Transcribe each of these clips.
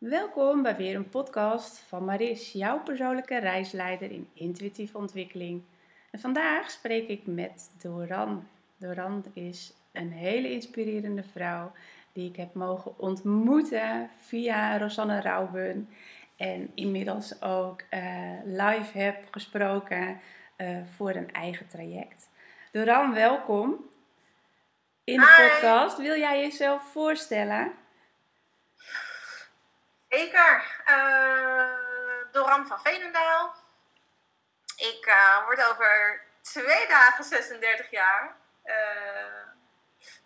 Welkom bij weer een podcast van Maris, jouw persoonlijke reisleider in intuïtieve ontwikkeling. En vandaag spreek ik met Doran. Doran is een hele inspirerende vrouw die ik heb mogen ontmoeten via Rosanne Rauben. En inmiddels ook eh, live heb gesproken uh, voor een eigen traject. Doran, welkom in de Hi. podcast. Wil jij jezelf voorstellen? Zeker. Uh, Doran van Veenendaal. Ik uh, word over twee dagen 36 jaar. Uh,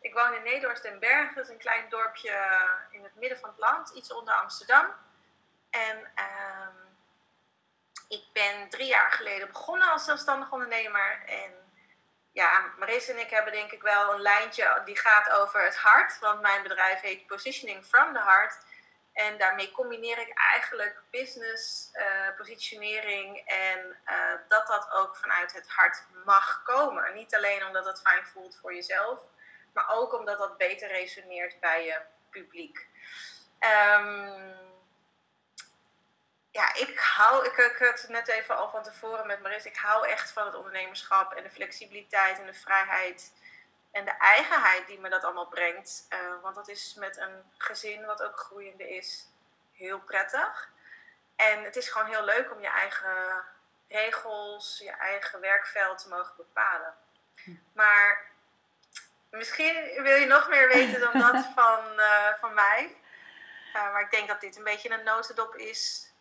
ik woon in Nederhorst den Bergen, dat is een klein dorpje in het midden van het land, iets onder Amsterdam. En uh, ik ben drie jaar geleden begonnen als zelfstandig ondernemer. En ja, Maris en ik hebben denk ik wel een lijntje die gaat over het hart. Want mijn bedrijf heet Positioning from the Heart. En daarmee combineer ik eigenlijk business, uh, positionering en uh, dat dat ook vanuit het hart mag komen. Niet alleen omdat het fijn voelt voor jezelf, maar ook omdat dat beter resoneert bij je publiek. Um, ja, ik hou, ik, ik had het net even al van tevoren met Maris, ik hou echt van het ondernemerschap en de flexibiliteit en de vrijheid en de eigenheid die me dat allemaal brengt. Uh, want dat is met een gezin wat ook groeiende is heel prettig. En het is gewoon heel leuk om je eigen regels, je eigen werkveld te mogen bepalen. Maar misschien wil je nog meer weten dan dat van, uh, van mij. Uh, maar ik denk dat dit een beetje een notendop is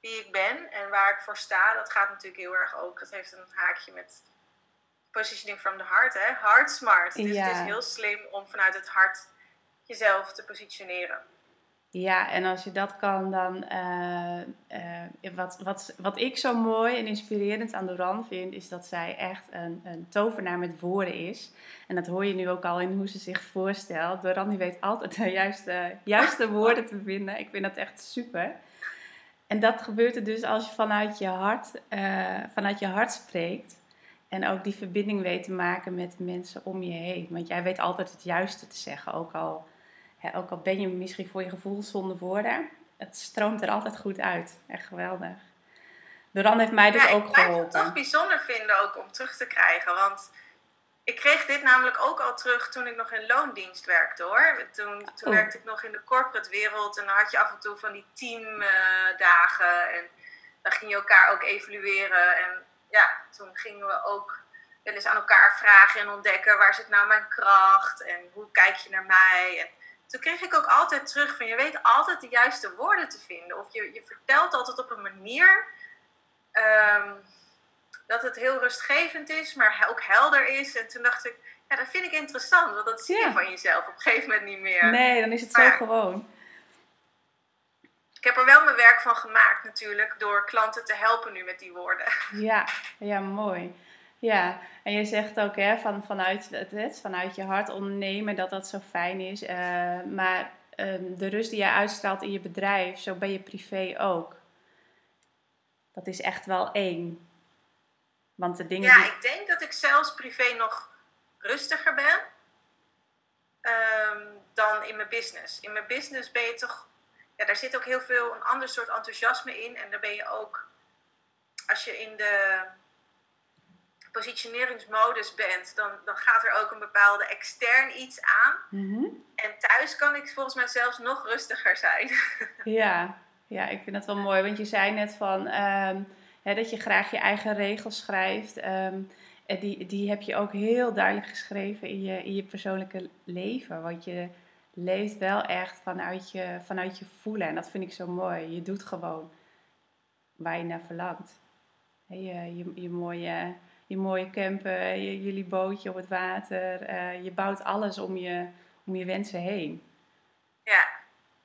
wie ik ben en waar ik voor sta. Dat gaat natuurlijk heel erg ook. Dat heeft een haakje met positioning from the heart, hè? Heart smart. Dus Ja. het is heel slim om vanuit het hart jezelf te positioneren. Ja, en als je dat kan, dan. eh, eh, wat, wat, wat ik zo mooi en inspirerend aan Doran vind, is dat zij echt een, een tovenaar met woorden is. En dat hoor je nu ook al in hoe ze zich voorstelt. Doran die weet altijd de juiste, juiste woorden te vinden. Ik vind dat echt super. En dat gebeurt er dus als je vanuit je hart, eh, vanuit je hart spreekt. En ook die verbinding weet te maken met de mensen om je heen. Want jij weet altijd het juiste te zeggen. Ook al, hè, ook al ben je misschien voor je gevoel zonder woorden. Het stroomt er altijd goed uit. Echt geweldig. Doran heeft mij dus ja, ook ik blijf het toch geholpen. bijzonder vinden ook om terug te krijgen. Want ik kreeg dit namelijk ook al terug toen ik nog in loondienst werkte hoor. Toen, toen Oh. werkte ik nog in de corporate wereld. En dan had je af en toe van die teamdagen. en dan ging je elkaar ook evalueren. En ja, toen gingen we ook wel eens aan elkaar vragen en ontdekken. Waar zit nou mijn kracht? En hoe kijk je naar mij? En toen kreeg ik ook altijd terug van je weet altijd de juiste woorden te vinden. Of je, je vertelt altijd op een manier ehm, dat het heel rustgevend is, maar ook helder is. En toen dacht ik, ja, dat vind ik interessant, want dat zie Ja. je van jezelf op een gegeven moment niet meer. Nee, dan is het zo Maar gewoon. Ik heb er wel mijn werk van gemaakt natuurlijk, door klanten te helpen nu met die woorden. Ja, ja, mooi. Ja, en je zegt ook hè, van, vanuit, het, vanuit je hart ondernemen dat dat zo fijn is. Eh, maar ehm, de rust die je uitstraalt in je bedrijf, zo ben je privé ook. Dat is echt wel één. Want de dingen Ja, die... ik denk dat ik zelfs privé nog rustiger ben ehm, dan in mijn business. In mijn business ben je toch, ja, daar zit ook heel veel een ander soort enthousiasme in. En daar ben je ook, als je in de positioneringsmodus bent, dan, dan gaat er ook een bepaalde extern iets aan. Mhm. En thuis kan ik volgens mij zelfs nog rustiger zijn. Ja, ja, ik vind dat wel mooi. Want je zei net van ehm, hè, dat je graag je eigen regels schrijft. ehm, en die, die heb je ook heel duidelijk geschreven in je, in je persoonlijke leven. Want je leeft wel echt vanuit je, vanuit je voelen. En dat vind ik zo mooi. Je doet gewoon waar je naar verlangt. Je, je, je mooie, je mooie camper, je, jullie bootje op het water. eh, je bouwt alles om je, om je wensen heen. ja,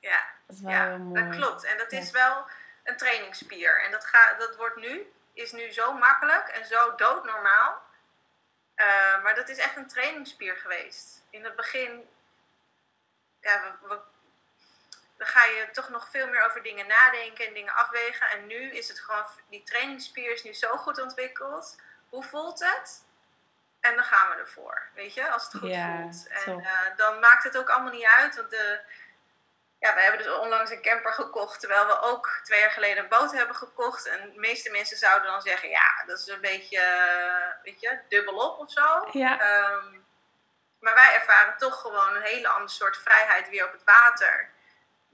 ja. Dat is wel Ja, heel mooi. dat klopt. En dat Ja. is wel een trainingsspier. En dat, gaat, dat wordt nu, is nu zo makkelijk en zo doodnormaal. Eh, maar dat is echt een trainingsspier geweest. In het begin, ja, we, we- dan ga je toch nog veel meer over dingen nadenken en dingen afwegen. En nu is het gewoon, die trainingsspier is nu zo goed ontwikkeld. Hoe voelt het? En dan gaan we ervoor, weet je, als het goed Ja, voelt. En eh, dan maakt het ook allemaal niet uit, want de, ja, we hebben dus onlangs een camper gekocht, terwijl we ook twee jaar geleden een boot hebben gekocht. En de meeste mensen zouden dan zeggen, ja, dat is een beetje, uh, weet je, dubbelop of zo. Ja. Ehm, maar wij ervaren toch gewoon een hele andere soort vrijheid weer op het water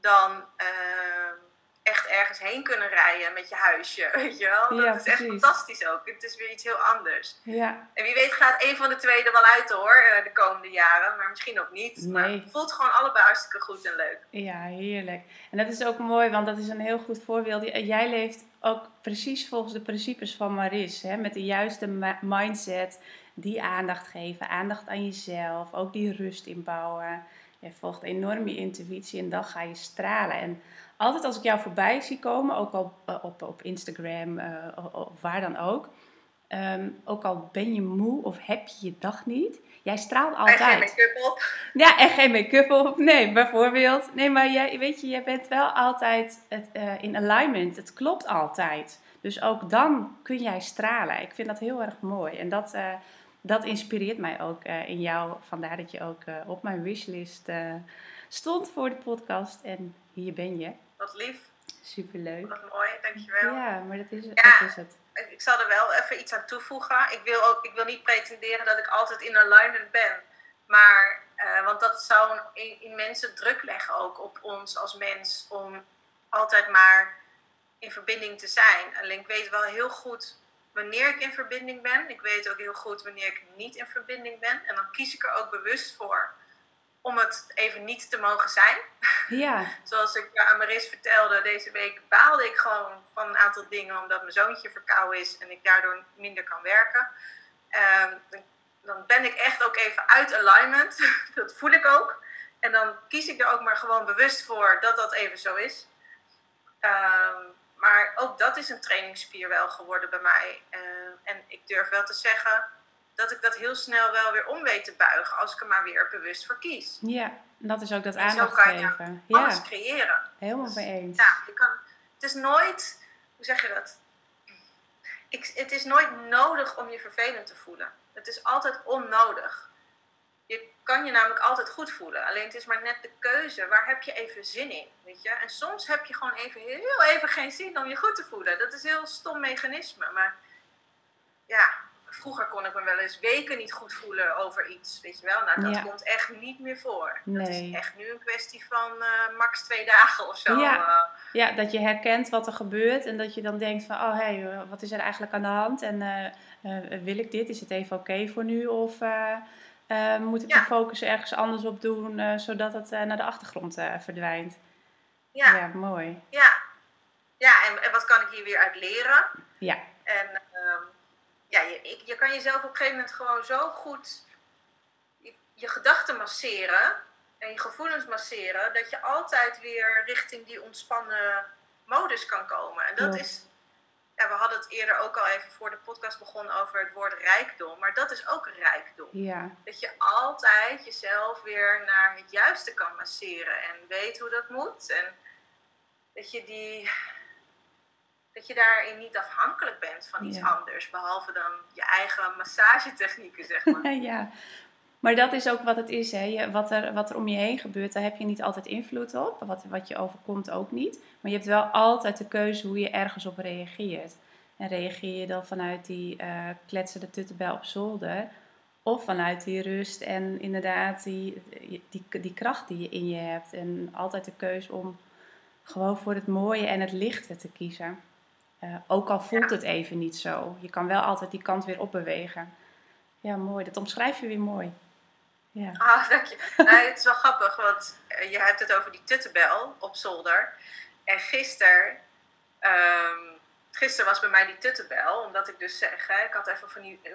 dan ehm, echt ergens heen kunnen rijden met je huisje, weet je wel. Dat Ja, is echt precies. fantastisch ook. Het is weer iets heel anders. Ja, En wie weet gaat een van de twee er wel uit hoor, eh, de komende jaren. Maar misschien ook niet. Maar Nee. het voelt gewoon allebei hartstikke goed en leuk. ja, heerlijk. En dat is ook mooi, want dat is een heel goed voorbeeld. Jij leeft ook precies volgens de principes van Maris. Hè? Met de juiste mindset, die aandacht geven, aandacht aan jezelf, ook die rust inbouwen. Je volgt enorm je intuïtie en dan ga je stralen. En altijd als ik jou voorbij zie komen, ook al eh, op, op Instagram eh, of, waar dan ook. ehm, ook al ben je moe of heb je je dag niet, jij straalt En geen altijd. make-up op. Ja, en geen make-up op. Nee, bijvoorbeeld. Nee, maar jij, weet je, jij bent wel altijd het, eh, in alignment. Het klopt altijd. Dus ook dan kun jij stralen. Ik vind dat heel erg mooi. En dat, dat inspireert mij ook eh, in jou. Vandaar dat je ook eh, op mijn wishlist eh, stond voor de podcast. En hier ben je. Wat lief. Superleuk. Wat mooi. Dankjewel. Ja, maar dat is, Ja. dat is het. Ik zal er wel even iets aan toevoegen. Ik wil, ook, ik wil niet pretenderen dat ik altijd in alignment ben. Maar, want dat zou een immense druk leggen ook op ons als mens om altijd maar in verbinding te zijn. Alleen ik weet wel heel goed wanneer ik in verbinding ben. Ik weet ook heel goed wanneer ik niet in verbinding ben. En dan kies ik er ook bewust voor om het even niet te mogen zijn. Ja, Zoals ik aan Maris vertelde, deze week baalde ik gewoon van een aantal dingen omdat mijn zoontje verkouden is en ik daardoor minder kan werken. Ehm, dan- ben ik echt ook even uit alignment. dat voel ik ook. En dan kies ik er ook maar gewoon bewust voor dat dat even zo is. Ehm, maar ook dat is een trainingsspier wel geworden bij mij. Ehm, en ik durf wel te zeggen dat ik dat heel snel wel weer om weet te buigen als ik er maar weer bewust voor kies. ja. En dat is ook dat En zo aandacht kan je geven. Alles Ja, creëren. helemaal mee eens. Ja, je kan, het is nooit, hoe zeg je dat? Ik, het is nooit nodig om je vervelend te voelen. Het is altijd onnodig. Je kan je namelijk altijd goed voelen. Alleen het is maar net de keuze. Waar heb je even zin in? Weet je? En soms heb je gewoon even heel even geen zin om je goed te voelen. Dat is een heel stom mechanisme. Maar ja, vroeger kon ik me wel eens weken niet goed voelen over iets. Weet je wel? Nou, dat Ja. komt echt niet meer voor. Dat is echt nu een kwestie van eh, max twee dagen of zo. Ja. eh. Ja, dat je herkent wat er gebeurt en dat je dan denkt van, oh hé, hey, wat is er eigenlijk aan de hand? En eh, wil ik dit? Is het even oké voor nu? Of eh, moet ik Ja. mijn focus ergens anders op doen, eh, zodat het eh, naar de achtergrond verdwijnt? ja. Ja, mooi. Ja, ja en, en wat kan ik hier weer uit leren? Ja, En ehm, ja, je, ik, je kan jezelf op een gegeven moment gewoon zo goed je, je gedachten masseren en je gevoelens masseren, dat je altijd weer richting die ontspannen modus kan komen. En dat is, ja, we hadden het eerder ook al even voor de podcast begonnen over het woord rijkdom, maar dat is ook rijkdom. ja, Dat je altijd jezelf weer naar het juiste kan masseren en weet hoe dat moet. En dat je, die, dat je daarin niet afhankelijk bent van iets Ja. anders, behalve dan je eigen massagetechnieken, zeg maar. ja. Maar dat is ook wat het is, hè. Je, wat, er, wat er om je heen gebeurt, daar heb je niet altijd invloed op. Wat, wat je overkomt ook niet. Maar je hebt wel altijd de keuze hoe je ergens op reageert. En reageer je dan vanuit die eh kletsende tuttenbel op zolder... Of vanuit die rust en inderdaad die, die, die kracht die je in je hebt. En altijd de keuze om gewoon voor het mooie en het lichte te kiezen. Eh, ook al voelt het even niet zo. Je kan wel altijd die kant weer opbewegen. Ja, mooi. Dat omschrijf je weer mooi. Ja. Ah, dank je. Nou, het is wel grappig, want eh, je hebt het over die tuttenbel op zolder. En gisteren, gisteren was bij mij die tuttenbel, omdat ik dus zeg, hè, ik had even van die eh,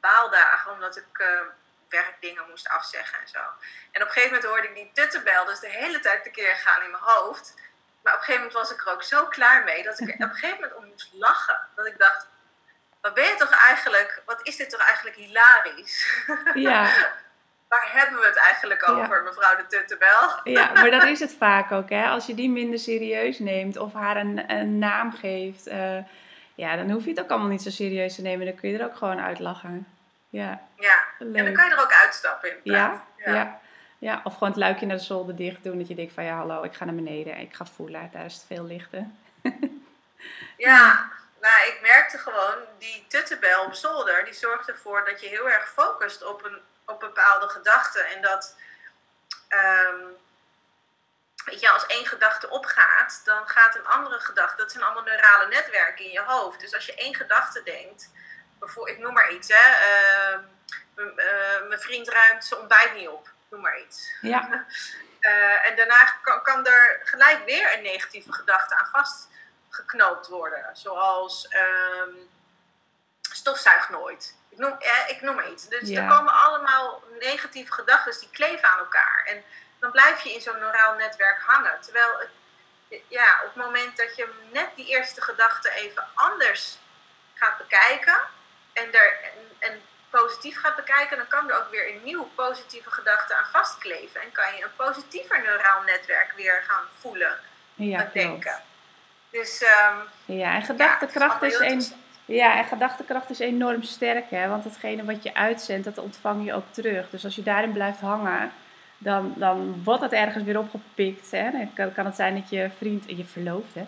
baaldagen, omdat ik eh, werkdingen moest afzeggen en zo. En op een gegeven moment hoorde ik die tuttenbel dus de hele tijd tekeer gaan in mijn hoofd. Maar op een gegeven moment was ik er ook zo klaar mee dat ik er op een gegeven moment om moest lachen. Dat ik dacht, wat ben je toch eigenlijk, wat is dit toch eigenlijk hilarisch? Ja, Waar hebben we het eigenlijk Ja. over, mevrouw de Tuttenbel? ja, maar dat is het vaak ook. Hè? Als je die minder serieus neemt of haar een, een naam geeft, eh, ja, dan hoef je het ook allemaal niet zo serieus te nemen. Dan kun je er ook gewoon uitlachen. Ja, Ja, en dan kan je er ook uitstappen inderdaad. Ja, ja. Ja, of gewoon het luikje naar de zolder dicht doen. Dat je denkt van ja, hallo, ik ga naar beneden. Ik ga voelen, daar is het veel lichter. ja, nou, ik merkte gewoon, die tuttenbel op zolder, die zorgt ervoor dat je heel erg focust op een op bepaalde gedachten. En dat, um, weet je, als één gedachte opgaat, dan gaat een andere gedachte, dat zijn allemaal neurale netwerken in je hoofd. Dus als je één gedachte denkt, bijvoorbeeld, ik noem maar iets, hè, uh, mijn vriend ruimt zijn ontbijt niet op, noem maar iets. Ja. Uh, en daarna kan, kan, er gelijk weer een negatieve gedachte aan vastgeknoopt worden. Zoals um, stofzuig nooit. Ik noem, eh, ik noem maar iets. Dus er komen allemaal negatieve gedachten die kleven aan elkaar. En dan blijf je in zo'n neuraal netwerk hangen. Terwijl het, ja, op het moment dat je net die eerste gedachte even anders gaat bekijken en, er, en, en positief gaat bekijken, dan kan er ook weer een nieuwe positieve gedachte aan vastkleven. En kan je een positiever neuraal netwerk weer gaan voelen ja, denken. Dus, um, ja, en gedachtekracht is, een. Ja, en gedachtekracht is enorm sterk, hè? want hetgene wat je uitzendt, dat ontvang je ook terug. Dus als je daarin blijft hangen, dan, dan wordt het ergens weer opgepikt. Hè? Dan kan, het zijn dat je vriend en je verloofde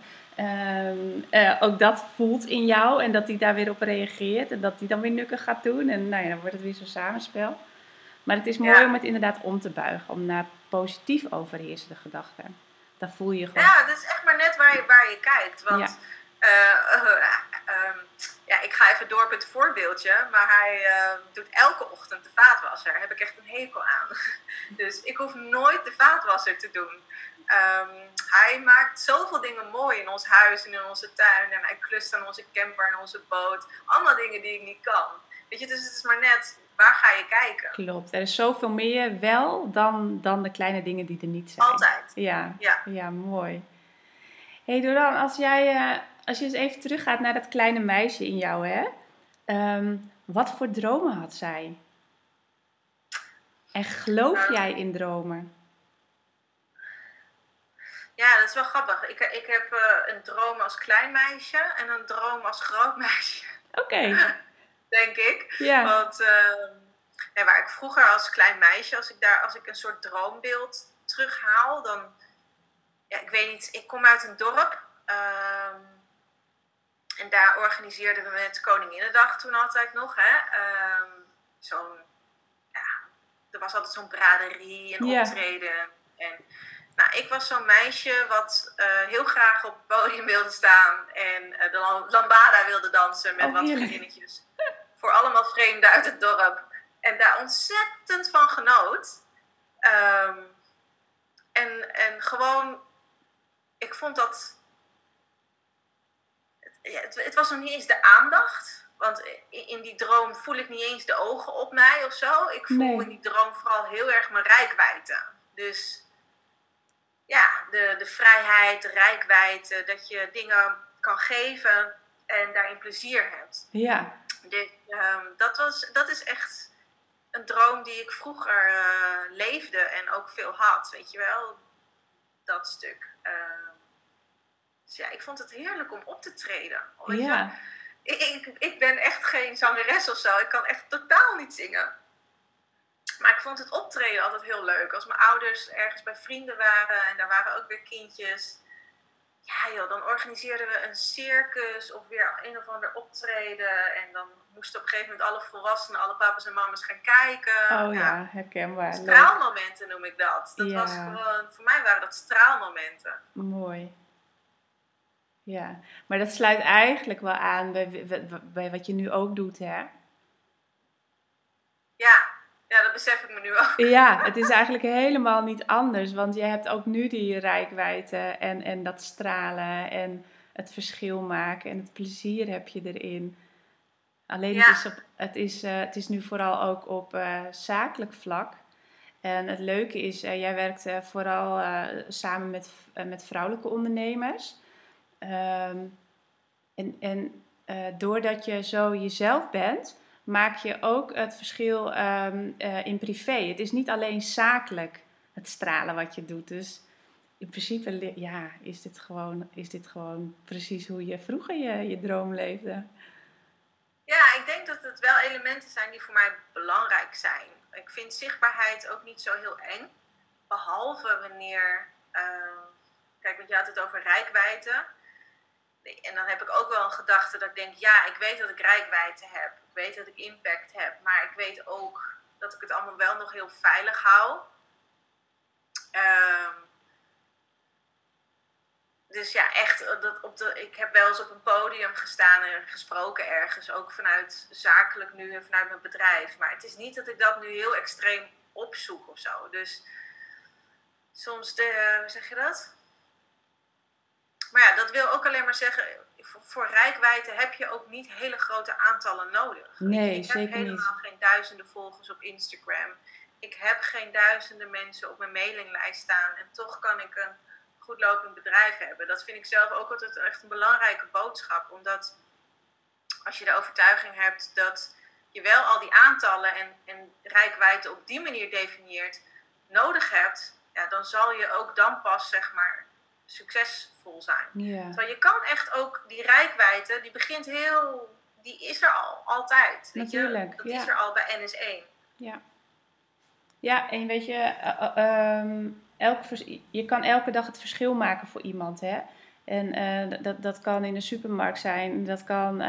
uh, ook dat voelt in jou en dat die daar weer op reageert en dat die dan weer nukken gaat doen. En nou ja, dan wordt het weer zo'n samenspel. Maar het is mooi om het inderdaad om te buigen, om naar positief overheersende gedachten. Daar voel je gewoon. Ja, dat is echt maar net waar je, waar je kijkt. Want uh, ja, ik ga even door op het voorbeeldje, maar hij uh, doet elke ochtend de vaatwasser. Daar heb ik echt een hekel aan. Dus ik hoef nooit de vaatwasser te doen. Um, hij maakt zoveel dingen mooi in ons huis en in onze tuin. En hij klust aan onze camper en onze boot. Allemaal dingen die ik niet kan. Weet je, dus het is maar net, waar ga je kijken? Klopt, er is zoveel meer wel dan, dan de kleine dingen die er niet zijn. Altijd. Ja, ja. ja mooi. hey Doran, als jij... Uh, als je eens even teruggaat naar dat kleine meisje in jou, hè? Ehm, wat voor dromen had zij? En geloof nou, jij in dromen? Ja, dat is wel grappig. Ik, ik heb uh, een droom als klein meisje en een droom als groot meisje. Oké. Denk ik. Ja. Want uh, waar ik vroeger als klein meisje, als ik daar als ik een soort droombeeld terughaal, dan. Ja, ik weet niet, ik kom uit een dorp. Uh, en daar organiseerden we met Koninginnedag toen altijd nog. Hè? Um, zo'n, ja, er was altijd zo'n braderie en optreden. En nou, ik was zo'n meisje wat uh, heel graag op het podium wilde staan en uh, de lambada wilde dansen met oh, wat vriendinnetjes. Voor allemaal vreemden uit het dorp. En daar ontzettend van genoot. Um, en, en gewoon, ik vond dat ja, het, het, was nog niet eens de aandacht. Want in, die droom voel ik niet eens de ogen op mij of zo. Ik voel in die droom vooral heel erg mijn rijkwijde. Dus ja, de, de vrijheid, de rijkwijde, dat je dingen kan geven en daarin plezier hebt. Ja. Dus um, dat, was, dat is echt een droom die ik vroeger uh, leefde en ook veel had, weet je wel. Dat stuk. Uh, dus ja, ik vond het heerlijk om op te treden. Ja. Ik, ik, ik, ben echt geen zangeres of zo. Ik kan echt totaal niet zingen. Maar ik vond het optreden altijd heel leuk. Als mijn ouders ergens bij vrienden waren en daar waren ook weer kindjes. Ja joh, dan organiseerden we een circus of weer een of ander optreden. En dan moesten op een gegeven moment alle volwassenen, alle papa's en mama's gaan kijken. Oh ja, herkenbaar. Straalmomenten noem ik dat. Dat was gewoon, voor mij waren dat straalmomenten. Mooi. Ja, maar dat sluit eigenlijk wel aan bij, bij wat je nu ook doet, hè? Ja, ja, dat besef ik me nu ook. Ja, het is eigenlijk helemaal niet anders, want je hebt ook nu die rijkwijde en, en dat stralen en het verschil maken en het plezier heb je erin. Alleen het, is op, het, is, uh, het is nu vooral ook op uh, zakelijk vlak. En het leuke is, uh, jij werkt vooral samen met, met vrouwelijke ondernemers. Ehm, en en doordat je zo jezelf bent, maak je ook het verschil um, uh, in privé. Het is niet alleen zakelijk het stralen wat je doet. Dus in principe ja, is, dit gewoon, is dit gewoon precies hoe je vroeger je, je droom leefde. Ja, ik denk dat het wel elementen zijn die voor mij belangrijk zijn. Ik vind zichtbaarheid ook niet zo heel eng. behalve wanneer, uh, kijk, want je had het over rijkwijde. En dan heb ik ook wel een gedachte dat ik denk, ja, ik weet dat ik rijkwijde heb. Ik weet dat ik impact heb. Maar ik weet ook dat ik het allemaal wel nog heel veilig hou. Um, dus ja, echt, eh, dat op de, ik heb wel eens op een podium gestaan en gesproken ergens, ook vanuit zakelijk nu en vanuit mijn bedrijf. Maar het is niet dat ik dat nu heel extreem opzoek of zo. Dus soms, de, hoe zeg je dat? Maar ja, dat wil ook alleen maar zeggen, voor, rijkwijde heb je ook niet hele grote aantallen nodig. Nee, ik zeker heb helemaal geen duizenden volgers op Instagram. Ik heb geen duizenden mensen op mijn mailinglijst staan. En toch kan ik een goed lopend bedrijf hebben. Dat vind ik zelf ook altijd echt een belangrijke boodschap. Omdat als je de overtuiging hebt dat je wel al die aantallen en, en rijkwijde op die manier definieert, nodig hebt, ja, dan zal je ook dan pas zeg maar succesvol zijn. Ja. Terwijl je kan echt ook die rijkwijde, die begint heel, die is er al, altijd. Natuurlijk, je? Dat ja. is er al bij NS1. Ja. Ja, en weet je, uh, elk, je kan elke dag het verschil maken voor iemand. Hè? En uh, dat, dat kan in de supermarkt zijn. Dat kan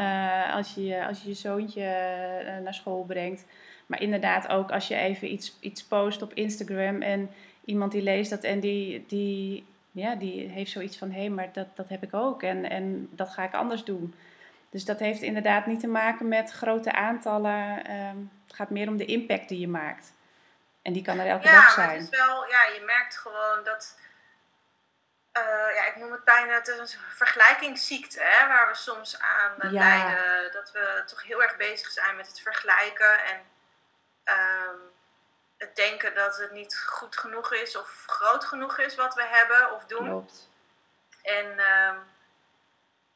als, je, als je je zoontje naar school brengt. Maar inderdaad ook als je even iets, iets post op Instagram en iemand die leest dat en die, die, ja, die heeft zoiets van: hé, hey, maar dat, dat heb ik ook en, en dat ga ik anders doen. Dus dat heeft inderdaad niet te maken met grote aantallen. Ehm, het gaat meer om de impact die je maakt. En die kan er elke ja, dag zijn. Ja, het is wel, ja, je merkt gewoon dat, uh, ja, ik noem het bijna, het is een vergelijkingsziekte, hè, waar we soms aan Ja. lijden. Dat we toch heel erg bezig zijn met het vergelijken en ehm, het denken dat het niet goed genoeg is of groot genoeg is wat we hebben of doen. Klopt. En ehm,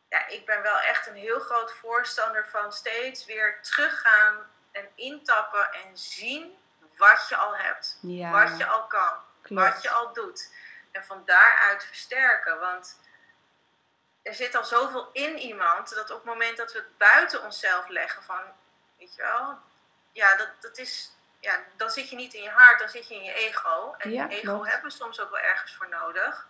ja, ik ben wel echt een heel groot voorstander van steeds weer teruggaan en intappen en zien wat je al hebt, Ja, wat je al kan, klopt. wat je al doet. En van daaruit versterken. Want er zit al zoveel in iemand dat op het moment dat we het buiten onszelf leggen van, weet je wel, ja, dat, dat is, ja, dan zit je niet in je hart, dan zit je in je ego. En Ja, ego klopt. hebben we soms ook wel ergens voor nodig.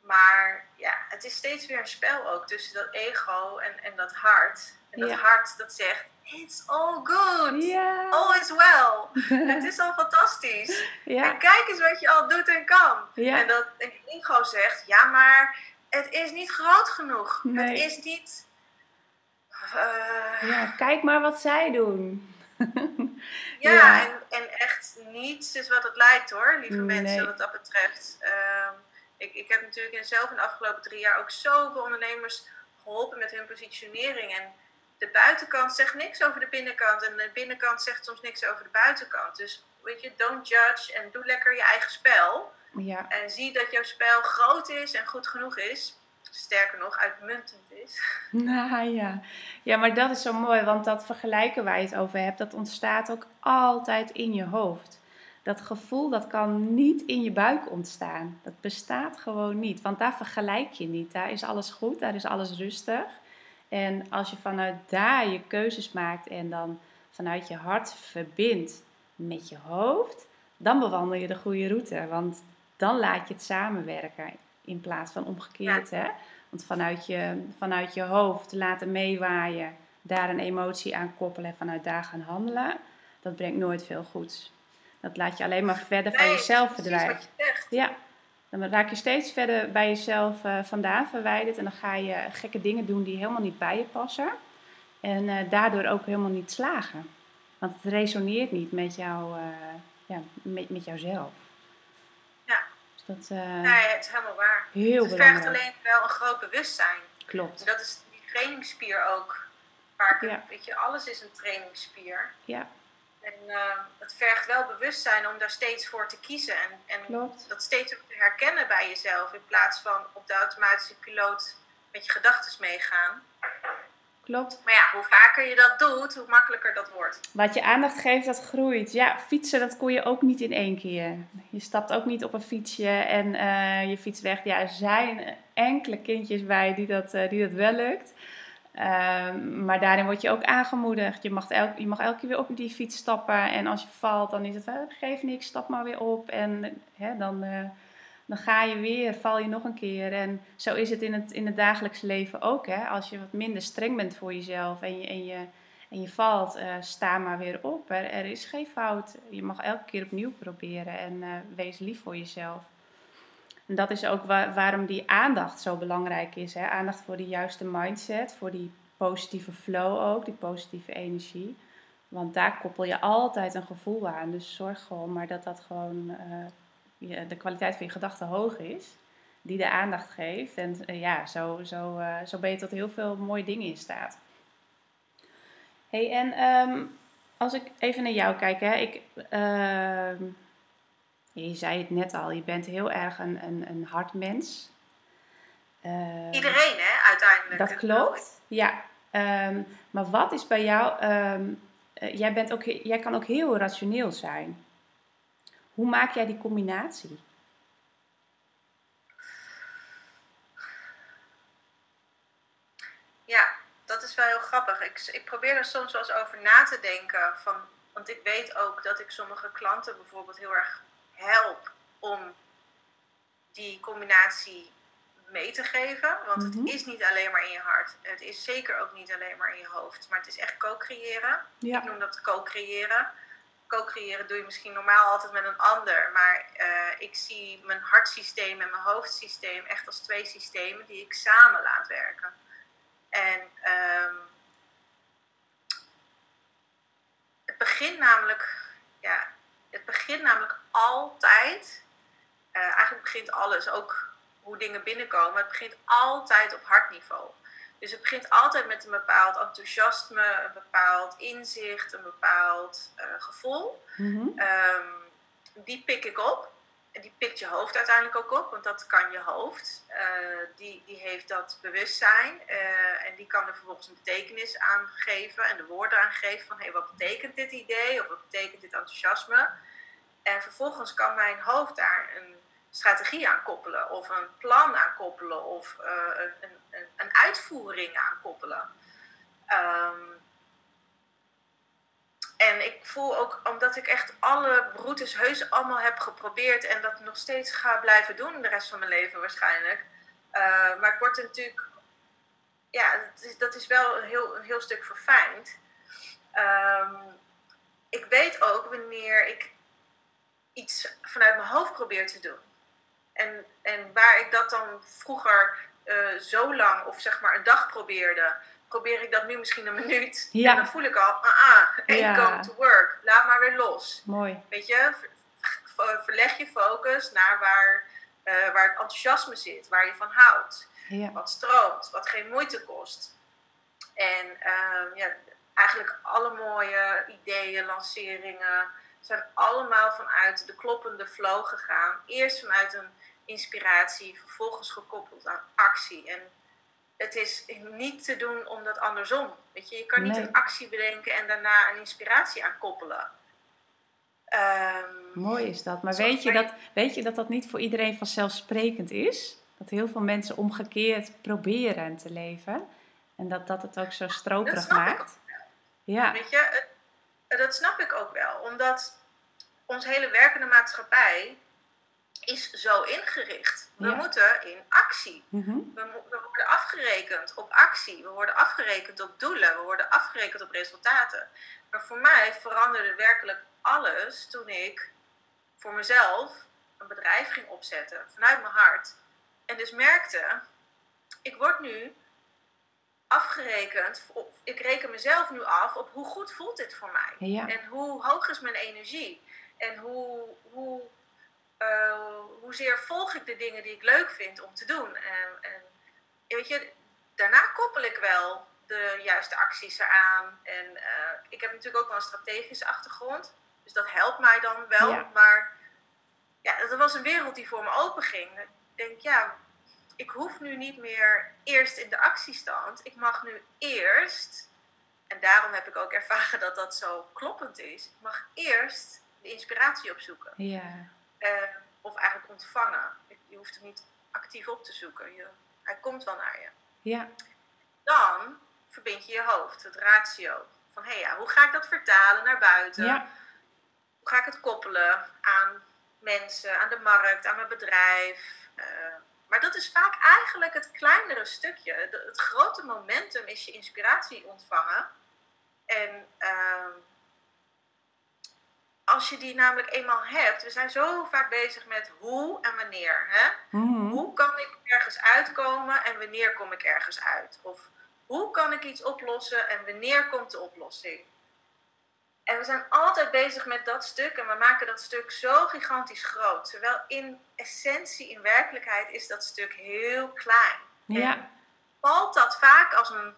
Maar ja, het is steeds weer een spel ook tussen dat ego en, en dat hart. En dat Ja. hart dat zegt, it's all good. Ja. All is well. Het is al fantastisch. En kijk eens wat je al doet en kan. Ja. En dat ego zegt, ja, maar het is niet groot genoeg. Nee. Het is niet. eh, ja, kijk maar wat zij doen. ja, ja. En, en echt niets is wat het lijkt hoor, lieve Nee. mensen, wat dat betreft. Ehm, ik, ik heb natuurlijk in zelf in de afgelopen drie jaar ook zoveel ondernemers geholpen met hun positionering. En de buitenkant zegt niks over de binnenkant. En de binnenkant zegt soms niks over de buitenkant. Dus weet je, don't judge en doe lekker je eigen spel. Ja, En zie dat jouw spel groot is en goed genoeg is. Sterker nog, uitmuntend is. nou ja. Ja, maar dat is zo mooi, want dat vergelijken waar je het over hebt, dat ontstaat ook altijd in je hoofd. Dat gevoel, dat kan niet in je buik ontstaan. Dat bestaat gewoon niet, want daar vergelijk je niet. Daar is alles goed, daar is alles rustig. En als je vanuit daar je keuzes maakt en dan vanuit je hart verbindt met je hoofd, dan bewandel je de goede route. Want dan laat je het samenwerken in plaats van omgekeerd. Hè? Want vanuit je, vanuit je hoofd laten meewaaien, daar een emotie aan koppelen en vanuit daar gaan handelen, dat brengt nooit veel goeds. Dat laat je alleen maar verder van jezelf verdwijnen. wat je zegt. Ja, dan raak je steeds verder bij jezelf eh, vandaan verwijderd en dan ga je gekke dingen doen die helemaal niet bij je passen. En eh, daardoor ook helemaal niet slagen. Want het resoneert niet met, jou, eh, ja, met, met jouzelf. Dat is Nee, het is helemaal waar. heel het vergt alleen wel een groot bewustzijn. Klopt. En dat is die trainingsspier ook. Waar ik, Ja. weet je, alles is een trainingsspier. Ja, En eh, het vergt wel bewustzijn om daar steeds voor te kiezen. En, en klopt. dat steeds ook te herkennen bij jezelf. In plaats van op de automatische piloot met je gedachten meegaan. Klopt. Maar ja, hoe vaker je dat doet, hoe makkelijker dat wordt. Wat je aandacht geeft, dat groeit. Ja, fietsen, dat kon je ook niet in één keer. Je stapt ook niet op een fietsje en eh, je fietst weg. Ja, er zijn enkele kindjes bij die dat, eh, die dat wel lukt. Ehm, maar daarin word je ook aangemoedigd. Je mag, elk, je mag elke keer weer op die fiets stappen. En als je valt, dan is het, uh, geef niks, stap maar weer op. En hè, dan, dan ga je weer, val je nog een keer. En zo is het in het, in het dagelijks leven ook. Hè? Als je wat minder streng bent voor jezelf en je, en je, en je valt, uh, sta maar weer op. Er, is geen fout. Je mag elke keer opnieuw proberen en uh, wees lief voor jezelf. En dat is ook waar, waarom die aandacht zo belangrijk is. Hè? Aandacht voor de juiste mindset, voor die positieve flow ook, die positieve energie. Want daar koppel je altijd een gevoel aan. Dus zorg gewoon maar dat dat gewoon uh, de kwaliteit van je gedachten hoog is. Die de aandacht geeft. En uh, ja, zo, zo, uh, zo ben je tot heel veel mooie dingen in staat. hey, en um, als ik even naar jou kijk, hè, ik, uh, je zei het net al, je bent heel erg een, een, een hard mens. Uh, Iedereen, hè, uiteindelijk. Dat klopt, ja. Um, maar wat is bij jou, um, uh, jij, bent ook, jij kan ook heel rationeel zijn. Hoe maak jij die combinatie? Ja, dat is wel heel grappig. Ik, ik probeer er soms wel eens over na te denken. Van, want ik weet ook dat ik sommige klanten bijvoorbeeld heel erg help om die combinatie mee te geven. Want mm -hmm. het is niet alleen maar in je hart. Het is zeker ook niet alleen maar in je hoofd. Maar het is echt co-creëren. Ja. Ik noem dat co-creëren. Co-creëren doe je misschien normaal altijd met een ander. Maar uh, ik zie mijn hartsysteem en mijn hoofdsysteem echt als twee systemen die ik samen laat werken. En um, het begint namelijk, ja, het begint namelijk altijd, uh, eigenlijk begint alles, ook hoe dingen binnenkomen, het begint altijd op hartniveau. Dus het begint altijd met een bepaald enthousiasme, een bepaald inzicht, een bepaald uh, gevoel. Mm -hmm. um, die pik ik op. En die pikt je hoofd uiteindelijk ook op, want dat kan je hoofd. Uh, die, die heeft dat bewustzijn uh, en die kan er vervolgens een betekenis aan geven en de woorden aan geven van hé, hey, wat betekent dit idee of wat betekent dit enthousiasme? En vervolgens kan mijn hoofd daar een strategie aan koppelen of een plan aan koppelen of uh, een, een, uitvoering aan koppelen. Um, en ik voel ook, omdat ik echt alle routes heus allemaal heb geprobeerd en dat nog steeds ga blijven doen de rest van mijn leven waarschijnlijk. Uh, maar ik word natuurlijk, ja, dat is, dat is wel een heel, een heel stuk verfijnd. Um, ik weet ook wanneer ik iets vanuit mijn hoofd probeer te doen. En, en waar ik dat dan vroeger uh, zo lang of zeg maar een dag probeerde, probeer ik dat nu misschien een minuut. Ja. En dan voel ik al, ah, ah ain't ja. going to work. Laat maar weer los. Mooi. Weet je, verleg je focus naar waar, uh, waar het enthousiasme zit, waar je van houdt. Ja. Wat stroomt, wat geen moeite kost. En uh, ja, eigenlijk alle mooie ideeën, lanceringen, zijn allemaal vanuit de kloppende flow gegaan. Eerst vanuit een inspiratie, vervolgens gekoppeld aan actie. En het is niet te doen om dat andersom. Weet je, je kan niet nee. een actie bedenken en daarna een inspiratie aan koppelen. Um, Mooi is dat. Maar weet je dat, weet je dat dat niet voor iedereen vanzelfsprekend is? Dat heel veel mensen omgekeerd proberen te leven. En dat dat het ook zo stroperig maakt. Ja. Weet je, dat snap ik ook wel. Omdat ons hele werkende maatschappij is zo ingericht. We ja. moeten in actie. Mm -hmm. we, we, worden afgerekend op actie. We worden afgerekend op doelen. We worden afgerekend op resultaten. Maar voor mij veranderde werkelijk alles toen ik voor mezelf een bedrijf ging opzetten vanuit mijn hart. En dus merkte, ik word nu afgerekend, op, ik reken mezelf nu af op hoe goed voelt dit voor mij. Ja. En hoe hoog is mijn energie. En hoe, hoe uh, hoezeer volg ik de dingen die ik leuk vind om te doen. En, en weet je, daarna koppel ik wel de juiste acties eraan. En uh, ik heb natuurlijk ook wel een strategische achtergrond. Dus dat helpt mij dan wel. Ja. Maar ja, dat was een wereld die voor me open ging. Ik denk, ja, ik hoef nu niet meer eerst in de actiestand. Ik mag nu eerst, en daarom heb ik ook ervaren dat dat zo kloppend is. Ik mag eerst de inspiratie opzoeken. Ja. Uh, of eigenlijk ontvangen. Je hoeft hem niet actief op te zoeken. Je, hij komt wel naar je. Ja. Dan verbind je je hoofd, het ratio. Van hé hey, ja, hoe ga ik dat vertalen naar buiten? Ja. Hoe ga ik het koppelen aan mensen, aan de markt, aan mijn bedrijf? Uh, maar dat is vaak eigenlijk het kleinere stukje. het grote momentum is je inspiratie ontvangen. En uh, als je die namelijk eenmaal hebt, we zijn zo vaak bezig met hoe en wanneer. Hè? Mhm. Hoe kan ik ergens uitkomen en wanneer kom ik ergens uit? Of hoe kan ik iets oplossen en wanneer komt de oplossing? En we zijn altijd bezig met dat stuk en we maken dat stuk zo gigantisch groot. Terwijl in essentie, in werkelijkheid, is dat stuk heel klein. Ja. En valt dat vaak als een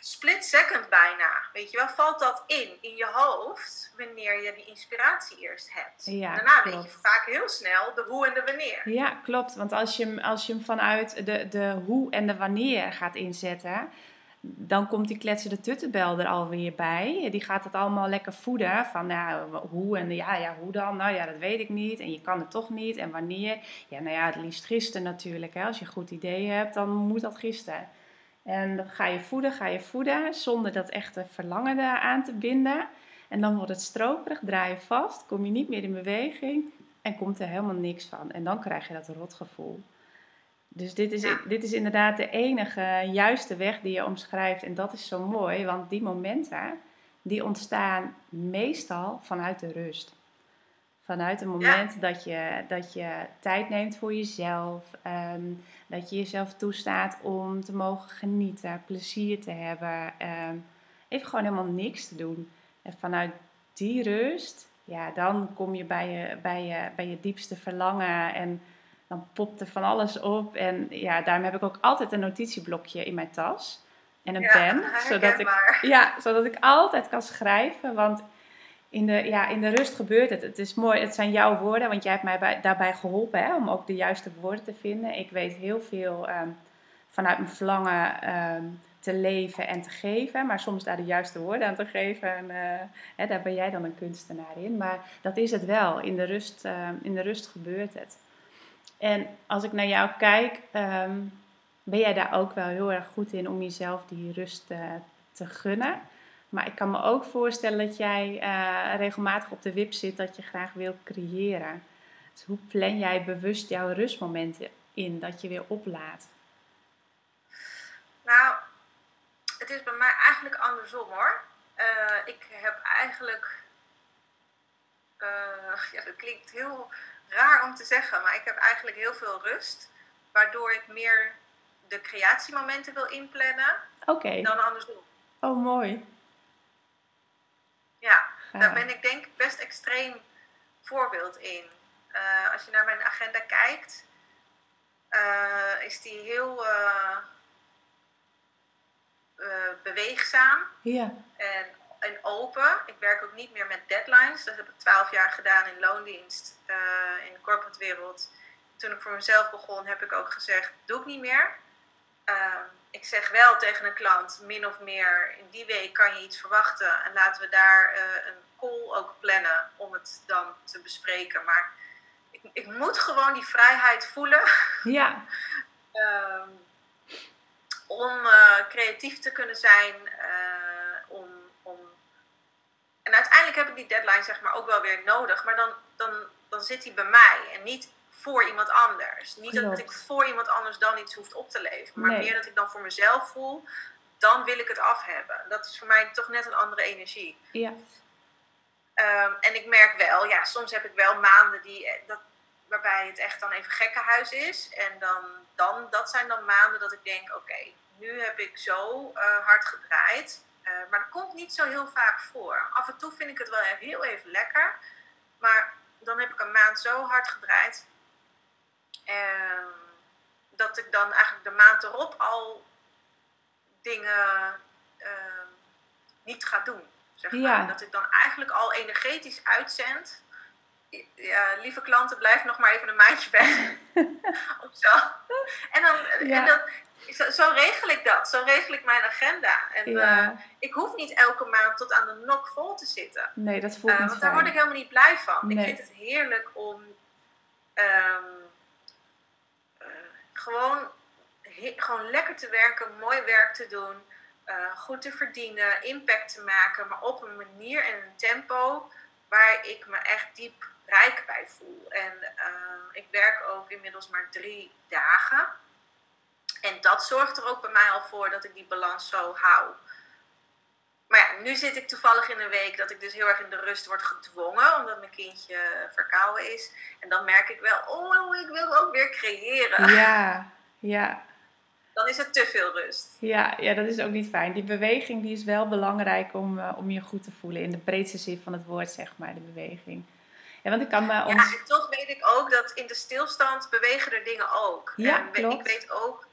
split second bijna. Weet je wel, valt dat in, in je hoofd, wanneer je die inspiratie eerst hebt. Ja, Daarna klopt. weet je vaak heel snel de hoe en de wanneer. Ja, klopt. Want als je hem, als je hem vanuit de, de hoe en de wanneer gaat inzetten, dan komt die kletsende tuttenbel er alweer bij. Die gaat het allemaal lekker voeden. Van nou, hoe en ja, ja, hoe dan? Nou ja, dat weet ik niet. En je kan het toch niet. En wanneer? Ja, nou ja, het liefst gisteren natuurlijk. Hè. Als je een goed idee hebt, dan moet dat gisteren. En dan ga je voeden, ga je voeden, zonder dat echte verlangen aan te binden. En dan wordt het stroperig, draai je vast, kom je niet meer in beweging en komt er helemaal niks van. En dan krijg je dat rotgevoel. Dus dit is, Ja. dit is inderdaad de enige juiste weg die je omschrijft. En dat is zo mooi, want die momenten, die ontstaan meestal vanuit de rust. Vanuit het moment dat, je, dat je tijd neemt voor jezelf. ehm, dat je jezelf toestaat om te mogen genieten, plezier te hebben. ehm, even gewoon helemaal niks te doen. En vanuit die rust, ja, dan kom je bij je, bij je, bij je diepste verlangen. En dan popt er van alles op. En ja, daarom heb ik ook altijd een notitieblokje in mijn tas. En een Ja, pen. Zodat ik, ja, zodat ik altijd kan schrijven. Want in de, ja, in de rust gebeurt het. Het is mooi, het zijn jouw woorden, want jij hebt mij bij- daarbij geholpen hè, om ook de juiste woorden te vinden. Ik weet heel veel ehm, vanuit mijn verlangen ehm, te leven en te geven, maar soms daar de juiste woorden aan te geven. En, eh, hè, daar ben jij dan een kunstenaar in. Maar dat is het wel. In de rust, ehm, in de rust gebeurt het. En als ik naar jou kijk, ben jij daar ook wel heel erg goed in om jezelf die rust eh, te gunnen. Maar ik kan me ook voorstellen dat jij eh, regelmatig op de wip zit dat je graag wil creëren. Dus hoe plan jij bewust jouw rustmomenten in dat je weer oplaadt? Nou, het is bij mij eigenlijk andersom hoor. Eh, ik heb eigenlijk. eh, ja, dat klinkt heel raar om te zeggen, maar ik heb eigenlijk heel veel rust. Waardoor ik meer de creatiemomenten wil inplannen dan andersom. oh mooi. Ja, daar ben ik denk ik best extreem voorbeeld in. Eh, als je naar mijn agenda kijkt, eh, is die heel eh, beweegzaam Ja, en, en open. Ik werk ook niet meer met deadlines. Dat heb ik twaalf jaar gedaan in loondienst in de corporate wereld. Toen ik voor mezelf begon, heb ik ook gezegd, doe ik niet meer. Ik zeg wel tegen een klant, min of meer, in die week kan je iets verwachten. En laten we daar eh, een call ook plannen om het dan te bespreken. Maar ik, ik moet gewoon die vrijheid voelen ja, Ehm, om eh, creatief te kunnen zijn. eh, om, om... En uiteindelijk heb ik die deadline zeg maar ook wel weer nodig. Maar dan, dan, dan zit die bij mij en niet voor iemand anders. Niet dat ik voor iemand anders dan iets hoeft op te leveren. Maar Nee. meer dat ik dan voor mezelf voel. Dan wil ik het af hebben. Dat is voor mij toch net een andere energie. ja, Ehm, en ik merk wel, ja, soms heb ik wel maanden die, eh, dat, waarbij het echt dan even gekkenhuis is. En dan, dan, dat zijn dan maanden dat ik denk, oké, nu heb ik zo eh, hard gedraaid. Eh, maar dat komt niet zo heel vaak voor. Af en toe vind ik het wel heel even lekker. Maar dan heb ik een maand zo hard gedraaid. Dat ik dan eigenlijk de maand erop al dingen ehm, niet ga doen. Zeg maar. Ja. Dat ik dan eigenlijk al energetisch uitzend. Ja, lieve klanten, blijf nog maar even een maandje weg. of zo. En, dan, Ja. en dan, zo, zo regel ik dat. Zo regel ik mijn agenda. En eh, ik hoef niet elke maand tot aan de nok vol te zitten. Nee, dat voelt Eh, niet want daar fijn. word ik helemaal niet blij van. Nee. Ik vind het heerlijk om ehm, eh, gewoon, gewoon lekker te werken, mooi werk te doen. eh, goed te verdienen, impact te maken, maar op een manier en een tempo waar ik me echt diep rijk bij voel. En ik werk ook inmiddels maar drie dagen. En dat zorgt er ook bij mij al voor dat ik die balans zo hou. Maar ja, nu zit ik toevallig in een week dat ik dus heel erg in de rust word gedwongen, omdat mijn kindje verkouden is. En dan merk ik wel, oh, ik wil ook weer creëren. Ja, ja. Dan is het te veel rust. Ja, ja, dat is ook niet fijn. Die beweging die is wel belangrijk om, uh, om je goed te voelen. In de breedste zin van het woord, zeg maar, de beweging. Ja, want ik kan me ons... Ja, en toch weet ik ook dat in de stilstand bewegen er dingen ook. Ja, en klopt. ik weet ook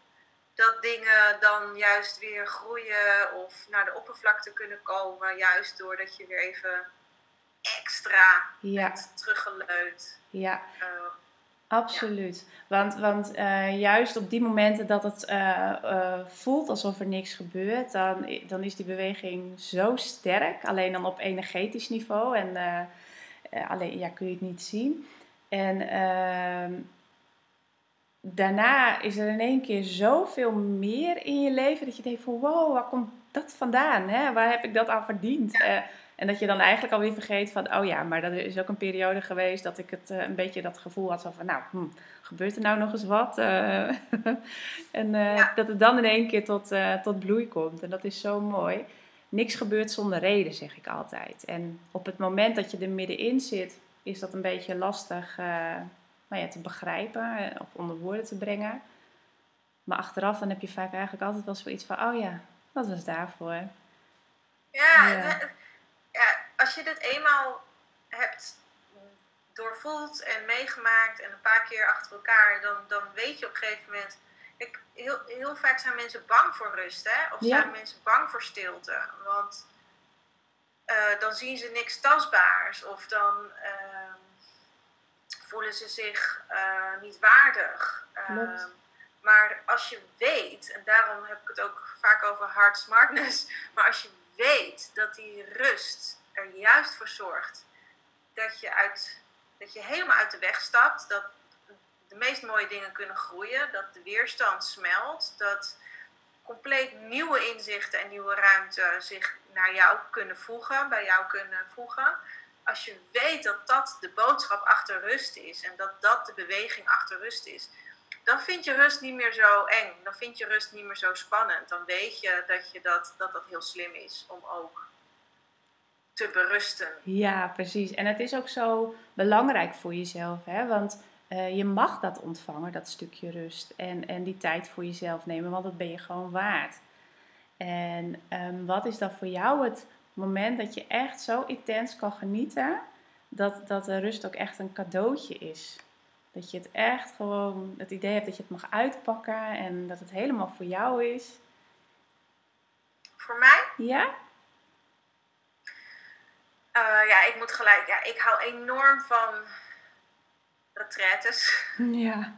dat dingen dan juist weer groeien of naar de oppervlakte kunnen komen. Juist doordat je weer even extra ja. teruggeleund. Ja, Uh, absoluut. Want, want uh, juist op die momenten dat het uh, voelt alsof er niks gebeurt, dan, dan is die beweging zo sterk. Alleen dan op energetisch niveau. En alleen ja, kun je het niet zien. En ehm, daarna is er in één keer zoveel meer in je leven dat je denkt van wow, waar komt dat vandaan? Hè? Waar heb ik dat aan verdiend? Uh, en dat je dan eigenlijk alweer vergeet van oh ja, maar dat is ook een periode geweest dat ik het uh, een beetje dat gevoel had van nou, hm, gebeurt er nou nog eens wat? Uh, en ja. dat het dan in één keer tot, tot bloei komt. En dat is zo mooi. Niks gebeurt zonder reden, zeg ik altijd. En op het moment dat je er middenin zit, is dat een beetje lastig nou ja, te begrijpen of onder woorden te brengen. Maar achteraf dan heb je vaak eigenlijk altijd wel zoiets van, oh ja, wat was daarvoor? Ja, ja. ja als je dit eenmaal hebt doorvoeld en meegemaakt en een paar keer achter elkaar, dan, dan weet je op een gegeven moment. Ik, heel, heel vaak zijn mensen bang voor rust, hè? Of Ja. zijn mensen bang voor stilte. Want eh, dan zien ze niks tastbaars. Of dan ehm, voelen ze zich eh, niet waardig. Ehm, maar als je weet, en daarom heb ik het ook vaak over hard smartness, maar als je weet dat die rust er juist voor zorgt dat je, uit, dat je helemaal uit de weg stapt, dat de meest mooie dingen kunnen groeien, dat de weerstand smelt, dat compleet nieuwe inzichten en nieuwe ruimte zich naar jou kunnen voegen, bij jou kunnen voegen. Als je weet dat dat de boodschap achter rust is en dat dat de beweging achter rust is, dan vind je rust niet meer zo eng. Dan vind je rust niet meer zo spannend. Dan weet je dat je dat, dat, dat heel slim is om ook te berusten. Ja, precies. En het is ook zo belangrijk voor jezelf, hè? want uh, je mag dat ontvangen, dat stukje rust. En, en die tijd voor jezelf nemen, want dat ben je gewoon waard. En um, wat is dan voor jou het moment dat je echt zo intens kan genieten, dat, dat de rust ook echt een cadeautje is? Dat je het echt gewoon, het idee hebt dat je het mag uitpakken en dat het helemaal voor jou is. Voor mij? Ja? Uh, ja, ik moet gelijk. Ja, ik hou enorm van retraites. Ja.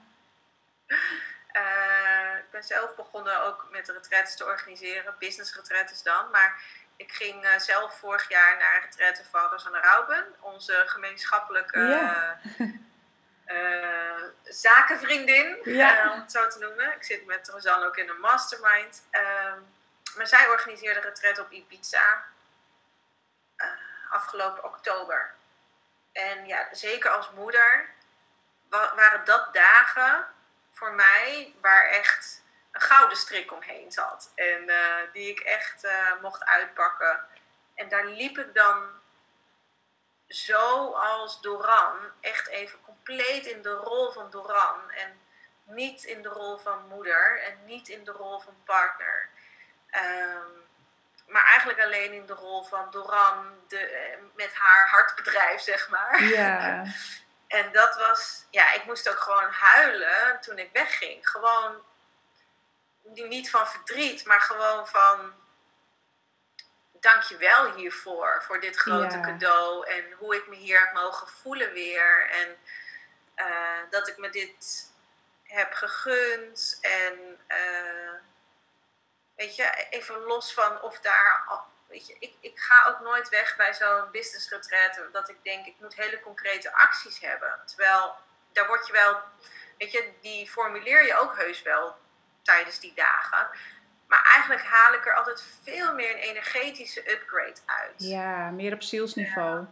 Uh, ik ben zelf begonnen ook met retraites te organiseren, business retraites dan. Maar ik ging uh, zelf vorig jaar naar een retraite van Rosanne Rauben, onze gemeenschappelijke ja. uh, zakenvriendin, ja. om het zo te noemen. Ik zit met Rosanne ook in een mastermind. Ehm, maar zij organiseerde een retreat op Ibiza afgelopen oktober. En ja, zeker als moeder waren dat dagen voor mij waar echt een gouden strik omheen zat. En uh, die ik echt uh, mocht uitpakken. En daar liep ik dan zo als Doran, echt even compleet in de rol van Doran. En niet in de rol van moeder en niet in de rol van partner. Um, maar eigenlijk alleen in de rol van Doran de, met haar hartbedrijf, zeg maar. Ja. en dat was, ja, ik moest ook gewoon huilen toen ik wegging. Gewoon, niet van verdriet, maar gewoon van, dankjewel hiervoor, voor dit grote Ja. cadeau. En hoe ik me hier heb mogen voelen weer. En uh, dat ik me dit heb gegund. En uh, weet je, even los van of daar. Weet je, ik, ik ga ook nooit weg bij zo'n business retreat dat ik denk, ik moet hele concrete acties hebben. Terwijl, daar word je wel, weet je, die formuleer je ook heus wel tijdens die dagen. Maar eigenlijk haal ik er altijd veel meer een energetische upgrade uit. Ja, meer op zielsniveau.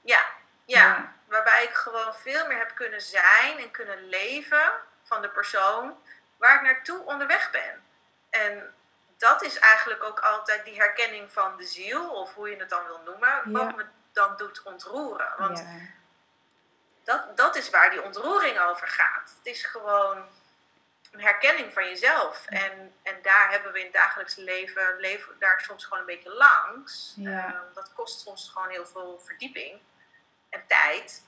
Ja, ja, waarbij ik gewoon veel meer heb kunnen zijn en kunnen leven van de persoon waar ik naartoe onderweg ben. En dat is eigenlijk ook altijd die herkenning van de ziel, of hoe je het dan wil noemen, wat me dan doet ontroeren. Want ja. dat, dat is waar die ontroering over gaat. Het is gewoon een herkenning van jezelf. En, en daar hebben we in het dagelijks leven, leven daar soms gewoon een beetje langs. Ja. Ehm, dat kost soms gewoon heel veel verdieping en tijd.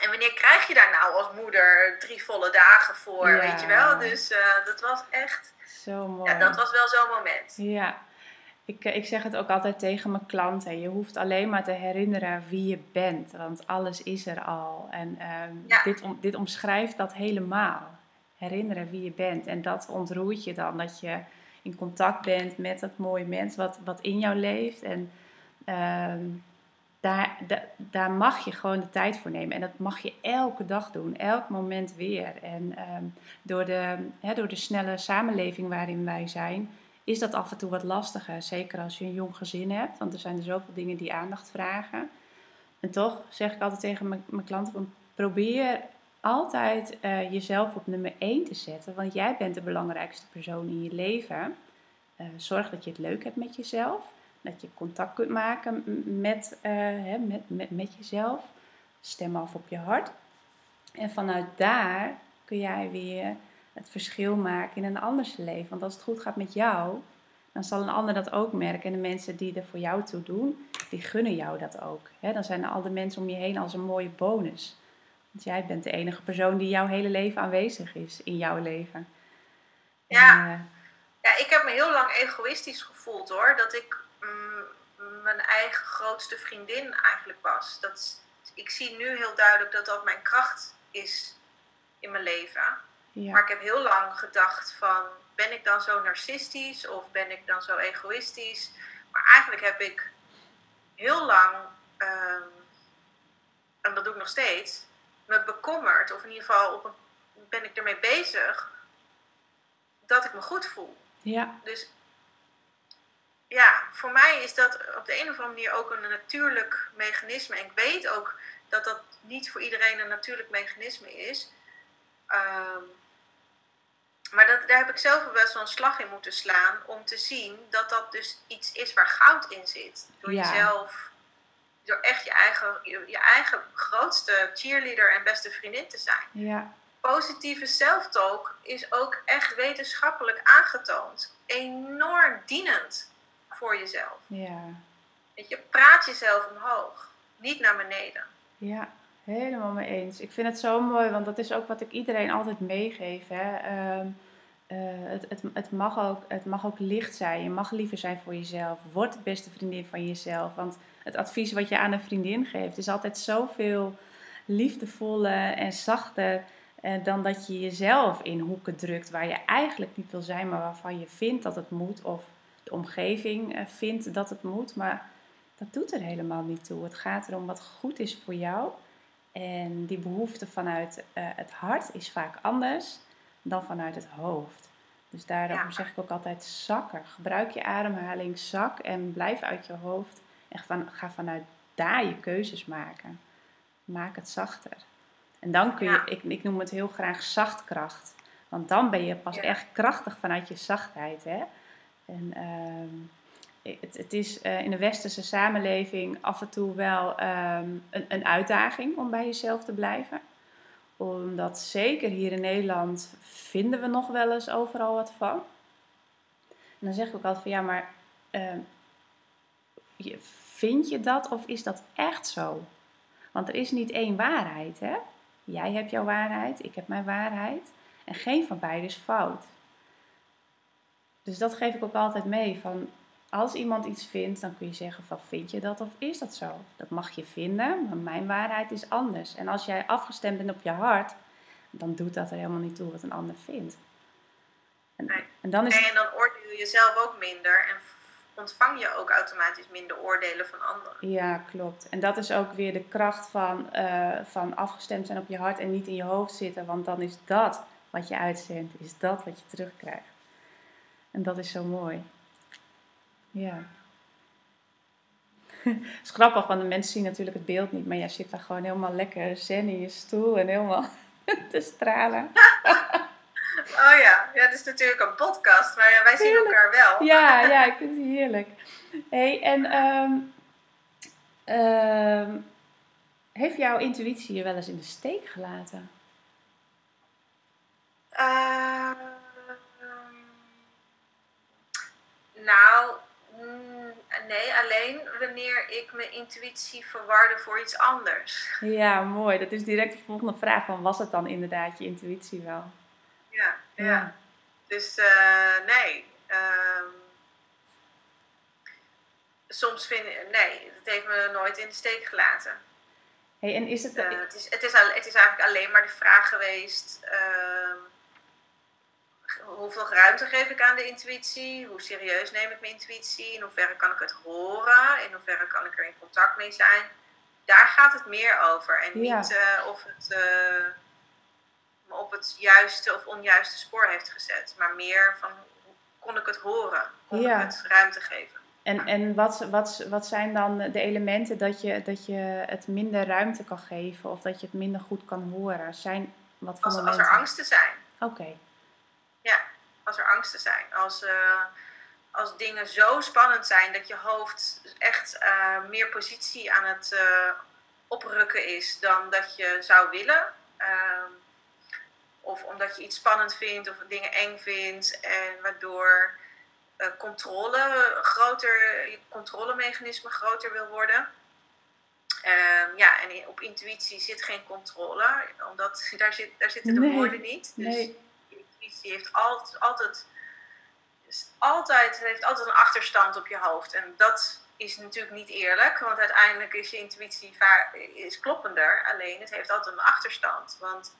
En wanneer krijg je daar nou als moeder drie volle dagen voor, weet je wel? Dus uh, dat was echt... Zo mooi. Ja, dat was wel zo'n moment. Ja. Ik, eh, ik zeg het ook altijd tegen mijn klanten. Je hoeft alleen maar te herinneren wie je bent. Want alles is er al. En um, dit, om, dit omschrijft dat helemaal. Herinneren wie je bent. En dat ontroert je dan. Dat je in contact bent met dat mooie mens wat, wat in jou leeft. En... Um, daar, daar mag je gewoon de tijd voor nemen. En dat mag je elke dag doen, elk moment weer. En ehm, door, de, door de snelle samenleving waarin wij zijn, is dat af en toe wat lastiger. Zeker als je een jong gezin hebt, want er zijn er zoveel dingen die aandacht vragen. En toch zeg ik altijd tegen mijn klanten: probeer altijd uh, jezelf op nummer 1 te zetten. Want jij bent de belangrijkste persoon in je leven. Uh, zorg dat je het leuk hebt met jezelf. Dat je contact kunt maken met, uh, hè, met, met, met jezelf. Stem af op je hart. En vanuit daar kun jij weer het verschil maken in een anders leven. Want als het goed gaat met jou, dan zal een ander dat ook merken. En de mensen die er voor jou toe doen, die gunnen jou dat ook. dan zijn al de mensen om je heen als een mooie bonus. Want jij bent de enige persoon die jouw hele leven aanwezig is in jouw leven. Ja. En, uh, ja, ik heb me heel lang egoïstisch gevoeld hoor. Dat ik mijn eigen grootste vriendin eigenlijk was. Dat, ik zie nu heel duidelijk dat dat mijn kracht is in mijn leven. Ja. Maar ik heb heel lang gedacht van, ben ik dan zo narcistisch of ben ik dan zo egoïstisch? Maar eigenlijk heb ik heel lang, ehm, en dat doe ik nog steeds, me bekommerd, of in ieder geval op een, ben ik ermee bezig, dat ik me goed voel. Ja. Dus ja, voor mij is dat op de een of andere manier ook een natuurlijk mechanisme. En ik weet ook dat dat niet voor iedereen een natuurlijk mechanisme is. Um, maar dat, daar heb ik zelf wel een slag in moeten slaan om te zien dat dat dus iets is waar goud in zit. Door jezelf, door echt je eigen, je, je, eigen grootste cheerleader en beste vriendin te zijn. Ja. Positieve self-talk is ook echt wetenschappelijk aangetoond. Enorm dienend voor jezelf. Ja. Weet je, praat jezelf omhoog, niet naar beneden. Ja, helemaal mee eens. Ik vind het zo mooi, want dat is ook wat ik iedereen altijd meegeef. Hè. Ehm, eh, het, het, het, mag ook, het mag ook licht zijn. Je mag liever zijn voor jezelf. Word de beste vriendin van jezelf. Want het advies wat je aan een vriendin geeft is altijd zoveel liefdevoller en zachter uh, dan dat je jezelf in hoeken drukt waar je eigenlijk niet wil zijn, maar waarvan je vindt dat het moet. Of de omgeving eh, vindt dat het moet. Maar dat doet er helemaal niet toe. Het gaat erom wat goed is voor jou. En die behoefte vanuit uh, het hart is vaak anders dan vanuit het hoofd. Dus daarom zeg ik ook altijd zakken. Gebruik je ademhaling, zak en blijf uit je hoofd. En van, ga vanuit daar je keuzes maken. Maak het zachter. En dan kun je, ik, ik noem het heel graag zachtkracht. Want dan ben je pas echt krachtig vanuit je zachtheid. Hè? En ehm, het, het, is uh, in de westerse samenleving af en toe wel ehm, een, een, uitdaging om bij jezelf te blijven. Omdat zeker hier in Nederland vinden we nog wel eens overal wat van. En dan zeg ik ook altijd van ja, maar uh, vind je dat of is dat echt zo? Want er is niet één waarheid, hè? Jij hebt jouw waarheid, ik heb mijn waarheid. En geen van beiden is fout. Dus dat geef ik ook altijd mee. Van als iemand iets vindt, dan kun je zeggen van vind je dat of is dat zo? Dat mag je vinden, maar mijn waarheid is anders. En als jij afgestemd bent op je hart, dan doet dat er helemaal niet toe wat een ander vindt. En, en dan, is en dan oordeel je zelf ook minder en ontvang je ook automatisch minder oordelen van anderen. Ja, klopt. En dat is ook weer de kracht van, uh, van afgestemd zijn op je hart en niet in je hoofd zitten. Want dan is dat wat je uitzendt, is dat wat je terugkrijgt. En dat is zo mooi. Ja. Het is grappig, want de mensen zien natuurlijk het beeld niet, maar jij zit daar gewoon helemaal lekker zen in je stoel en helemaal te stralen. Oh ja, ja, het is natuurlijk een podcast, maar wij zien elkaar wel. Ja, ja, ik vind het heerlijk. hey, en um, um, heeft jouw intuïtie je wel eens in de steek gelaten? Uh, nou, mm, nee, alleen wanneer ik mijn intuïtie verwarde voor iets anders. Ja, mooi. Dat is direct de volgende vraag van was het dan inderdaad je intuïtie wel? Ja, ja. Dus uh, nee. Um, soms vind ik, nee, het heeft me nooit in de steek gelaten. Hey, en is het... Uh, het, is, het, is, het is eigenlijk alleen maar de vraag geweest... Uh, hoeveel ruimte geef ik aan de intuïtie? Hoe serieus neem ik mijn intuïtie? In hoeverre kan ik het horen? In hoeverre kan ik er in contact mee zijn? Daar gaat het meer over. En Ja. niet uh, of het me op het juiste of onjuiste spoor heeft gezet. Maar meer van, kon ik het horen? Kon Ja. ik het ruimte geven? En, en wat, wat, wat zijn dan de elementen dat je, dat je het minder ruimte kan geven of dat je het minder goed kan horen? Zijn wat voor Als, als momenten? er angsten zijn. Oké, Ja, als er angsten zijn. Als, uh, als dingen zo spannend zijn dat je hoofd echt uh, meer positie aan het uh, oprukken is dan dat je zou willen. Ehm, of omdat je iets spannend vindt of dingen eng vindt en waardoor uh, controle groter, je controlemechanisme groter wil worden. Um, ja, en op intuïtie zit geen controle, omdat daar, zit, daar zitten de Nee, woorden niet. Dus nee. intuïtie heeft altijd, altijd, altijd, heeft altijd een achterstand op je hoofd. En dat is natuurlijk niet eerlijk, want uiteindelijk is je intuïtie is kloppender. Alleen het heeft altijd een achterstand. Want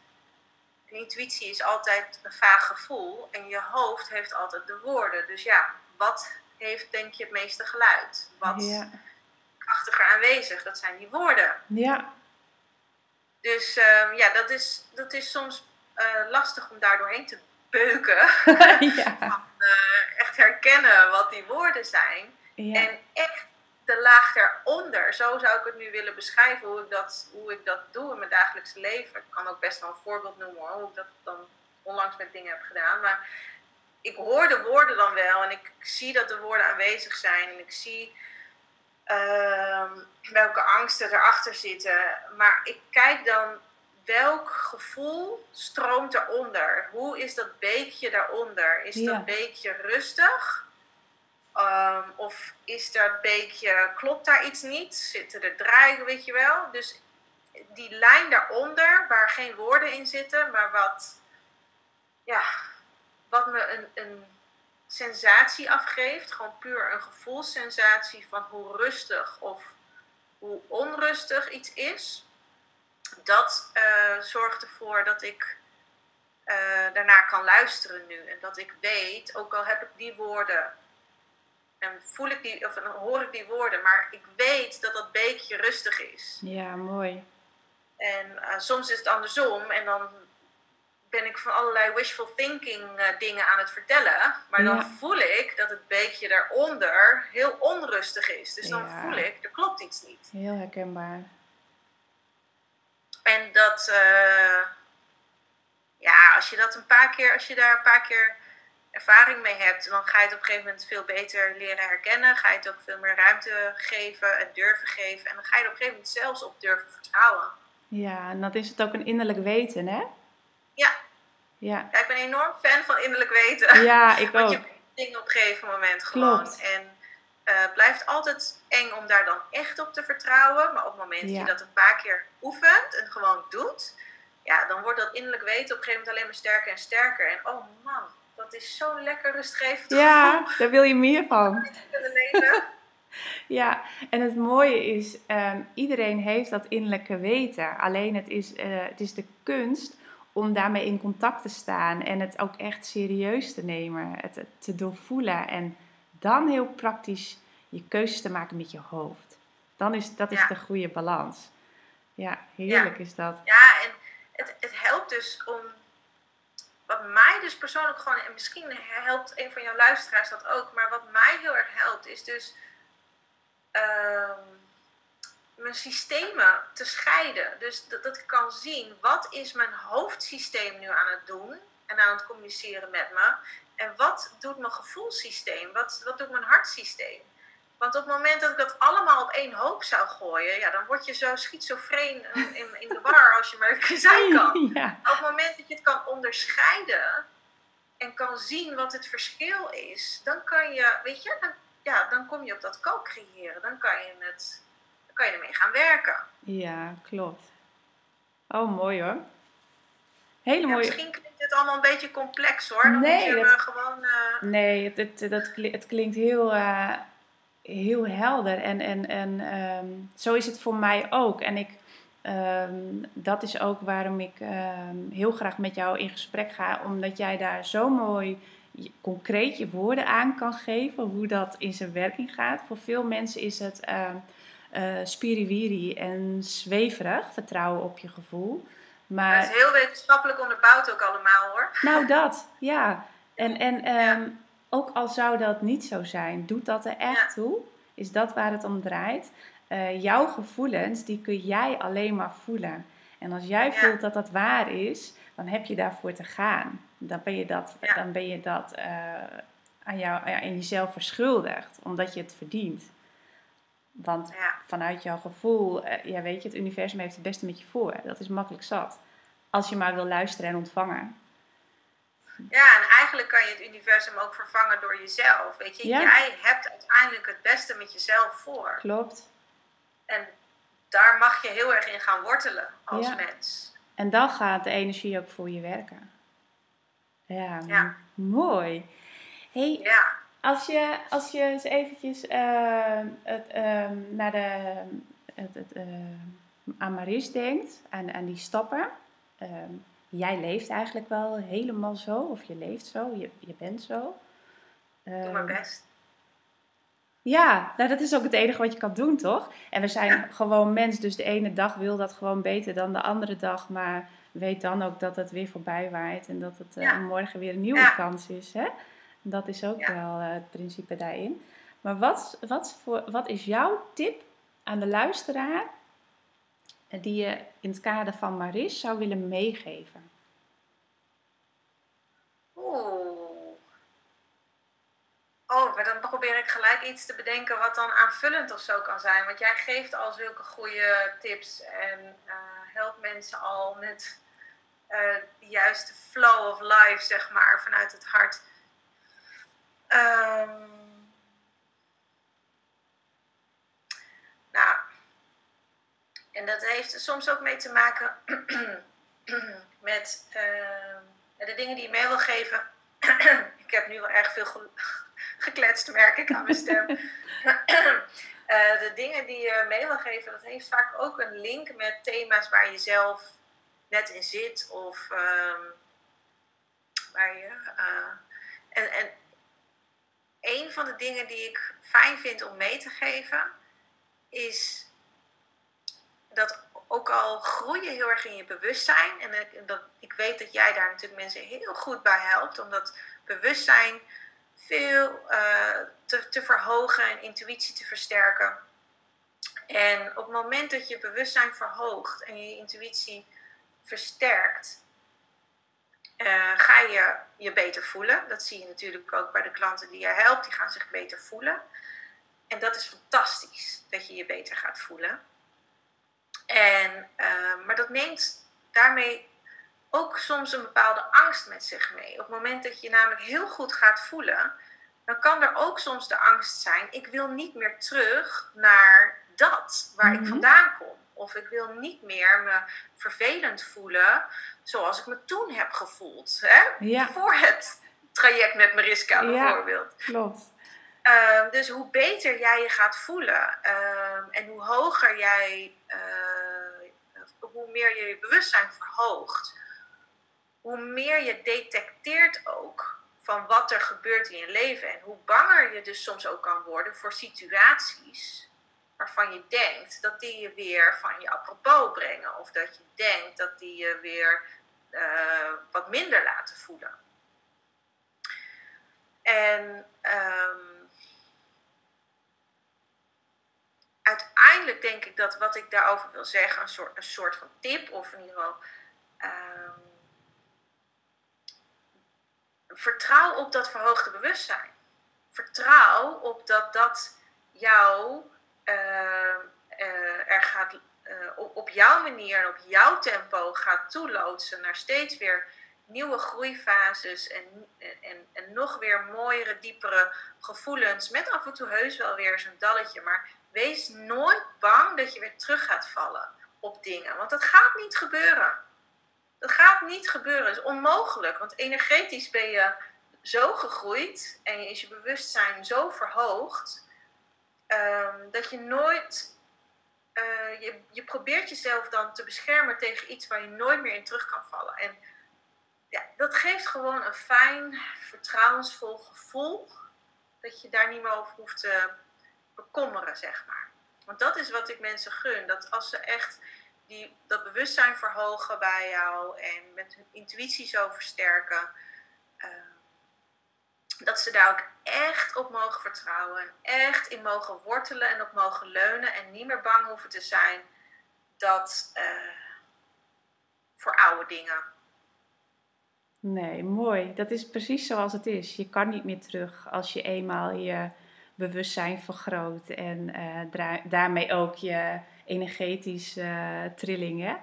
een intuïtie is altijd een vaag gevoel en je hoofd heeft altijd de woorden. Dus ja, wat heeft denk je het meeste geluid? Wat ja. krachtiger aanwezig? Dat zijn die woorden. Ja, Dus um, ja, dat is, dat is soms uh, lastig om daar doorheen te beuken. ja. Van, uh, echt herkennen wat die woorden zijn. ja. En echt de laag daaronder, zo zou ik het nu willen beschrijven hoe ik dat, hoe ik dat doe in mijn dagelijkse leven. Ik kan ook best wel een voorbeeld noemen hoor, hoe ik dat dan onlangs met dingen heb gedaan. Maar ik hoor de woorden dan wel en ik zie dat de woorden aanwezig zijn en ik zie uh, welke angsten erachter zitten. Maar ik kijk dan welk gevoel stroomt eronder? Hoe is dat beekje daaronder? Is Ja. dat beekje rustig? Um, of is dat beekje, klopt daar iets niet? Zitten er draaien, weet je wel? Dus die lijn daaronder, waar geen woorden in zitten, maar wat, ja, wat me een, een sensatie afgeeft, gewoon puur een gevoelssensatie van hoe rustig of hoe onrustig iets is, dat uh, zorgt ervoor dat ik uh, daarna kan luisteren nu. En dat ik weet, ook al heb ik die woorden en voel ik die, of hoor ik die woorden, maar ik weet dat dat beekje rustig is. Ja, mooi. En uh, soms is het andersom en dan ben ik van allerlei wishful thinking uh, dingen aan het vertellen. Maar dan Ja. voel ik dat het beekje daaronder heel onrustig is. Dus dan Ja. voel ik, er klopt iets niet. Heel herkenbaar. En dat, uh, ja, als je dat een paar keer, als je daar een paar keer ervaring mee hebt, dan ga je het op een gegeven moment veel beter leren herkennen. Ga je het ook veel meer ruimte geven en durven geven. En dan ga je er op een gegeven moment zelfs op durven vertrouwen. Ja, en dat is het ook een innerlijk weten, hè? Ja, Ja, ja ik ben enorm fan van innerlijk weten. ja ik Want ook. je weet dingen op een gegeven moment gewoon. Klopt. En uh, het blijft altijd eng om daar dan echt op te vertrouwen. Maar op het moment dat Ja. je dat een paar keer oefent en gewoon doet, ja, dan wordt dat innerlijk weten op een gegeven moment alleen maar sterker en sterker. En oh man, dat is zo lekker rustgevend Ja, daar wil je meer van. leven. Ja, en het mooie is, ehm, iedereen heeft dat innerlijke weten. Alleen het is, eh, het is de kunst om daarmee in contact te staan en het ook echt serieus te nemen, het te doorvoelen en dan heel praktisch je keuzes te maken met je hoofd. Dan is dat is Ja. de goede balans. Ja, heerlijk is dat. Ja, en het, het helpt dus om. Wat mij dus persoonlijk gewoon, en misschien helpt een van jouw luisteraars dat ook, maar wat mij heel erg helpt is dus ehm, mijn systemen te scheiden. Dus dat, ik kan zien, wat is mijn hoofdsysteem nu aan het doen en aan het communiceren met me? En wat doet mijn gevoelssysteem? Wat, wat doet mijn hartsysteem? Want op het moment dat ik dat allemaal op één hoop zou gooien, ja, dan word je zo schizofreen in, in de war als je maar zijn kan. Ja. Op het moment dat je het kan onderscheiden en kan zien wat het verschil is, dan kan je, weet je, dan, ja, dan kom je op dat co-creëren. Dan kan je, het, dan kan je ermee gaan werken. Ja, klopt. Oh, mooi hoor. Hele mooie. Misschien klinkt het allemaal een beetje complex hoor. Dan nee, moet je dat, gewoon. Uh... Nee, het, het, dat, het klinkt heel. Uh, heel helder. En, en, en ehm, zo is het voor mij ook. En ik, ehm, dat is ook waarom ik ehm, heel graag met jou in gesprek ga. Omdat jij daar zo mooi concreet je woorden aan kan geven. Hoe dat in zijn werking gaat. Voor veel mensen is het uh, spiriwiri en zweverig. Vertrouwen op je gevoel. Maar, het is heel wetenschappelijk onderbouwd ook allemaal hoor. Nou dat, ja. En, en ook al zou dat niet zo zijn, doet dat er echt toe? Is dat waar het om draait? Uh, jouw gevoelens, die kun jij alleen maar voelen. En als jij voelt dat dat waar is, dan heb je daarvoor te gaan. Dan ben je dat, dan ben je dat uh, aan, jou, aan jezelf verschuldigd, omdat je het verdient. Want vanuit jouw gevoel, uh, ja, weet je, het universum heeft het beste met je voor. Dat is makkelijk zat. Als je maar wil luisteren en ontvangen. Ja, en eigenlijk kan je het universum ook vervangen door jezelf. Weet je, jij hebt uiteindelijk het beste met jezelf voor. Klopt. En daar mag je heel erg in gaan wortelen als mens. En dan gaat de energie ook voor je werken. Ja, ja. mooi. Hey, ja. als, je, als je eens eventjes uh, het, uh, naar de, het, het, uh, aan Maris denkt, aan, aan die stappen. Ehm, jij leeft eigenlijk wel helemaal zo, of je leeft zo, je, je bent zo. Doe mijn ehm, best. Ja, nou dat is ook het enige wat je kan doen, toch? En we zijn gewoon mens, dus de ene dag wil dat gewoon beter dan de andere dag, maar weet dan ook dat het weer voorbij waait en dat het uh, morgen weer een nieuwe kans is. Hè? Dat is ook wel uh, het principe daarin. Maar wat, wat, voor, wat is jouw tip aan de luisteraar die je in het kader van Maris zou willen meegeven? Oeh. Oh, maar dan probeer ik gelijk iets te bedenken wat dan aanvullend of zo kan zijn. Want jij geeft al zulke goede tips en uh, helpt mensen al met uh, de juiste flow of life, zeg maar, vanuit het hart. Um, nou, en dat heeft soms ook mee te maken met uh, de dingen die je mee wil geven. ik heb nu wel erg veel ge gekletst, merk ik aan mijn stem. uh, de dingen die je mee wil geven, dat heeft vaak ook een link met thema's waar je zelf net in zit. Of um, waar je. Uh, en, en een van de dingen die ik fijn vind om mee te geven, is dat ook al groei je heel erg in je bewustzijn. En ik, dat, ik weet dat jij daar natuurlijk mensen heel goed bij helpt. Om dat bewustzijn veel uh, te, verhogen en intuïtie te versterken. En op het moment dat je bewustzijn verhoogt en je intuïtie versterkt, uh, ga je je beter voelen. Dat zie je natuurlijk ook bij de klanten die je helpt. Die gaan zich beter voelen. En dat is fantastisch, dat je je beter gaat voelen. En, uh, maar dat neemt daarmee ook soms een bepaalde angst met zich mee. Op het moment dat je namelijk heel goed gaat voelen, dan kan er ook soms de angst zijn: ik wil niet meer terug naar dat waar ik mhm. vandaan kom. Of ik wil niet meer me vervelend voelen zoals ik me toen heb gevoeld. Hè? Voor het traject met Mariska bijvoorbeeld. Ja, klopt. Uh, dus hoe beter jij je gaat voelen uh, en hoe hoger jij uh, hoe meer je je bewustzijn verhoogt, hoe meer je detecteert ook van wat er gebeurt in je leven. En hoe banger je dus soms ook kan worden voor situaties waarvan je denkt dat die je weer van je apropos brengen. Of dat je denkt dat die je weer eh, wat minder laten voelen. En ehm, uiteindelijk denk ik dat wat ik daarover wil zeggen, een soort, een soort van tip, of in ieder geval. Ehm, vertrouw op dat verhoogde bewustzijn. Vertrouw op dat dat jou uh, er gaat, uh, op, jouw manier en op jouw tempo gaat toeloodsen naar steeds weer nieuwe groeifases en, en, en nog weer mooiere, diepere gevoelens. Met af en toe heus wel weer zo'n dalletje. Maar wees nooit bang dat je weer terug gaat vallen op dingen. Want dat gaat niet gebeuren. Dat gaat niet gebeuren. Dat is onmogelijk. Want energetisch ben je zo gegroeid en is je bewustzijn zo verhoogd. Um, dat je nooit. Uh, je, je probeert jezelf dan te beschermen tegen iets waar je nooit meer in terug kan vallen. En ja, dat geeft gewoon een fijn, vertrouwensvol gevoel. Dat je daar niet meer over hoeft te bekommeren, zeg maar. Want dat is wat ik mensen gun. Dat als ze echt die, dat bewustzijn verhogen bij jou en met hun intuïtie zo versterken, uh, dat ze daar ook echt op mogen vertrouwen. En echt in mogen wortelen en op mogen leunen. En niet meer bang hoeven te zijn dat uh, voor oude dingen. Nee, mooi. Dat is precies zoals het is. Je kan niet meer terug als je eenmaal je bewustzijn vergroot en uh, daarmee ook je energetische uh, trillingen.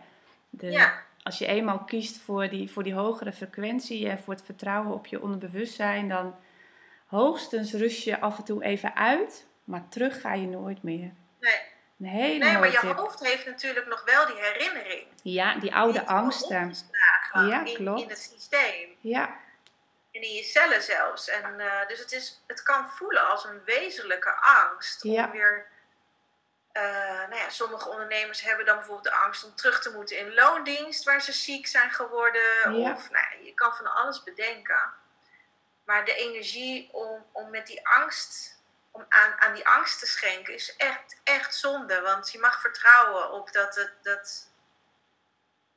De, ja. Als je eenmaal kiest voor die, voor die hogere frequentie en voor het vertrouwen op je onderbewustzijn, dan hoogstens rust je af en toe even uit, maar terug ga je nooit meer. Nee. Een hele nee, maar je hoofd heeft natuurlijk nog wel die herinnering. Ja, die oude die angsten. Ja, in, klopt. In het systeem. Ja. En in je cellen zelfs. En, uh, dus het, is, het kan voelen als een wezenlijke angst. Om ja. weer... Uh, nou ja, sommige ondernemers hebben dan bijvoorbeeld de angst om terug te moeten in loondienst, waar ze ziek zijn geworden. Ja. Of nou ja, je kan van alles bedenken. Maar de energie om, om met die angst, om aan, aan die angst te schenken, is echt, echt zonde. Want je mag vertrouwen op dat het, dat,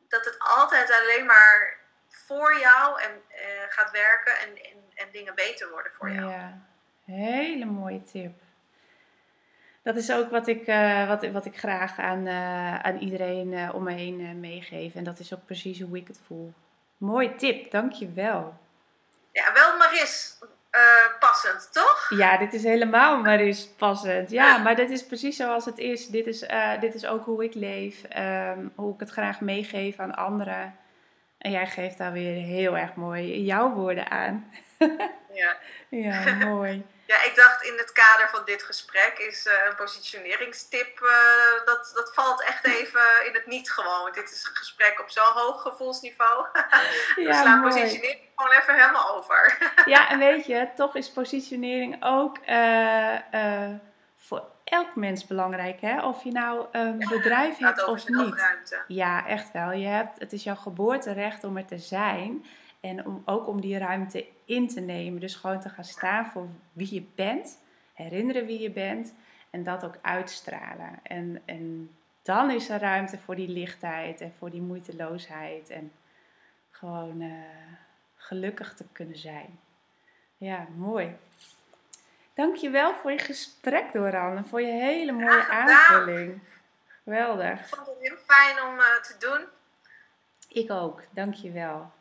dat het altijd alleen maar voor jou en, uh, gaat werken en, en, en, dingen beter worden voor jou. Ja, hele mooie tip. Dat is ook wat ik, uh, wat, wat ik graag aan, uh, aan iedereen om me heen meegeef. En dat is ook precies hoe ik het voel. Mooie tip, dankjewel. Ja, wel Maris passend, toch? Ja, dit is helemaal Maris passend. Ja, maar dit is precies zoals het is. Dit is, dit is ook hoe ik leef, um, hoe ik het graag meegeef aan anderen. En jij geeft daar weer heel erg mooi jouw woorden aan. ja. ja, mooi. Ja, ik dacht in het kader van dit gesprek is uh, een positioneringstip, uh, dat, dat valt echt even in het niet gewoon. Dit is een gesprek op zo'n hoog gevoelsniveau. We ja, slaan mooi. positionering gewoon even helemaal over. ja, en weet je, toch is positionering ook uh, voor elk mens belangrijk. Hè? Of je nou een bedrijf hebt of niet. Ja, echt wel. Je hebt, het is jouw geboorterecht om er te zijn. En om, ook om die ruimte in te nemen. Dus gewoon te gaan staan voor wie je bent. Herinneren wie je bent. En dat ook uitstralen. En, en dan is er ruimte voor die lichtheid en voor die moeiteloosheid. En gewoon uh, gelukkig te kunnen zijn. Ja, mooi. Dankjewel voor je gesprek, Doran. En voor je hele mooie aanvulling. Geweldig. Ik vond het heel fijn om uh, te doen. Ik ook, dankjewel.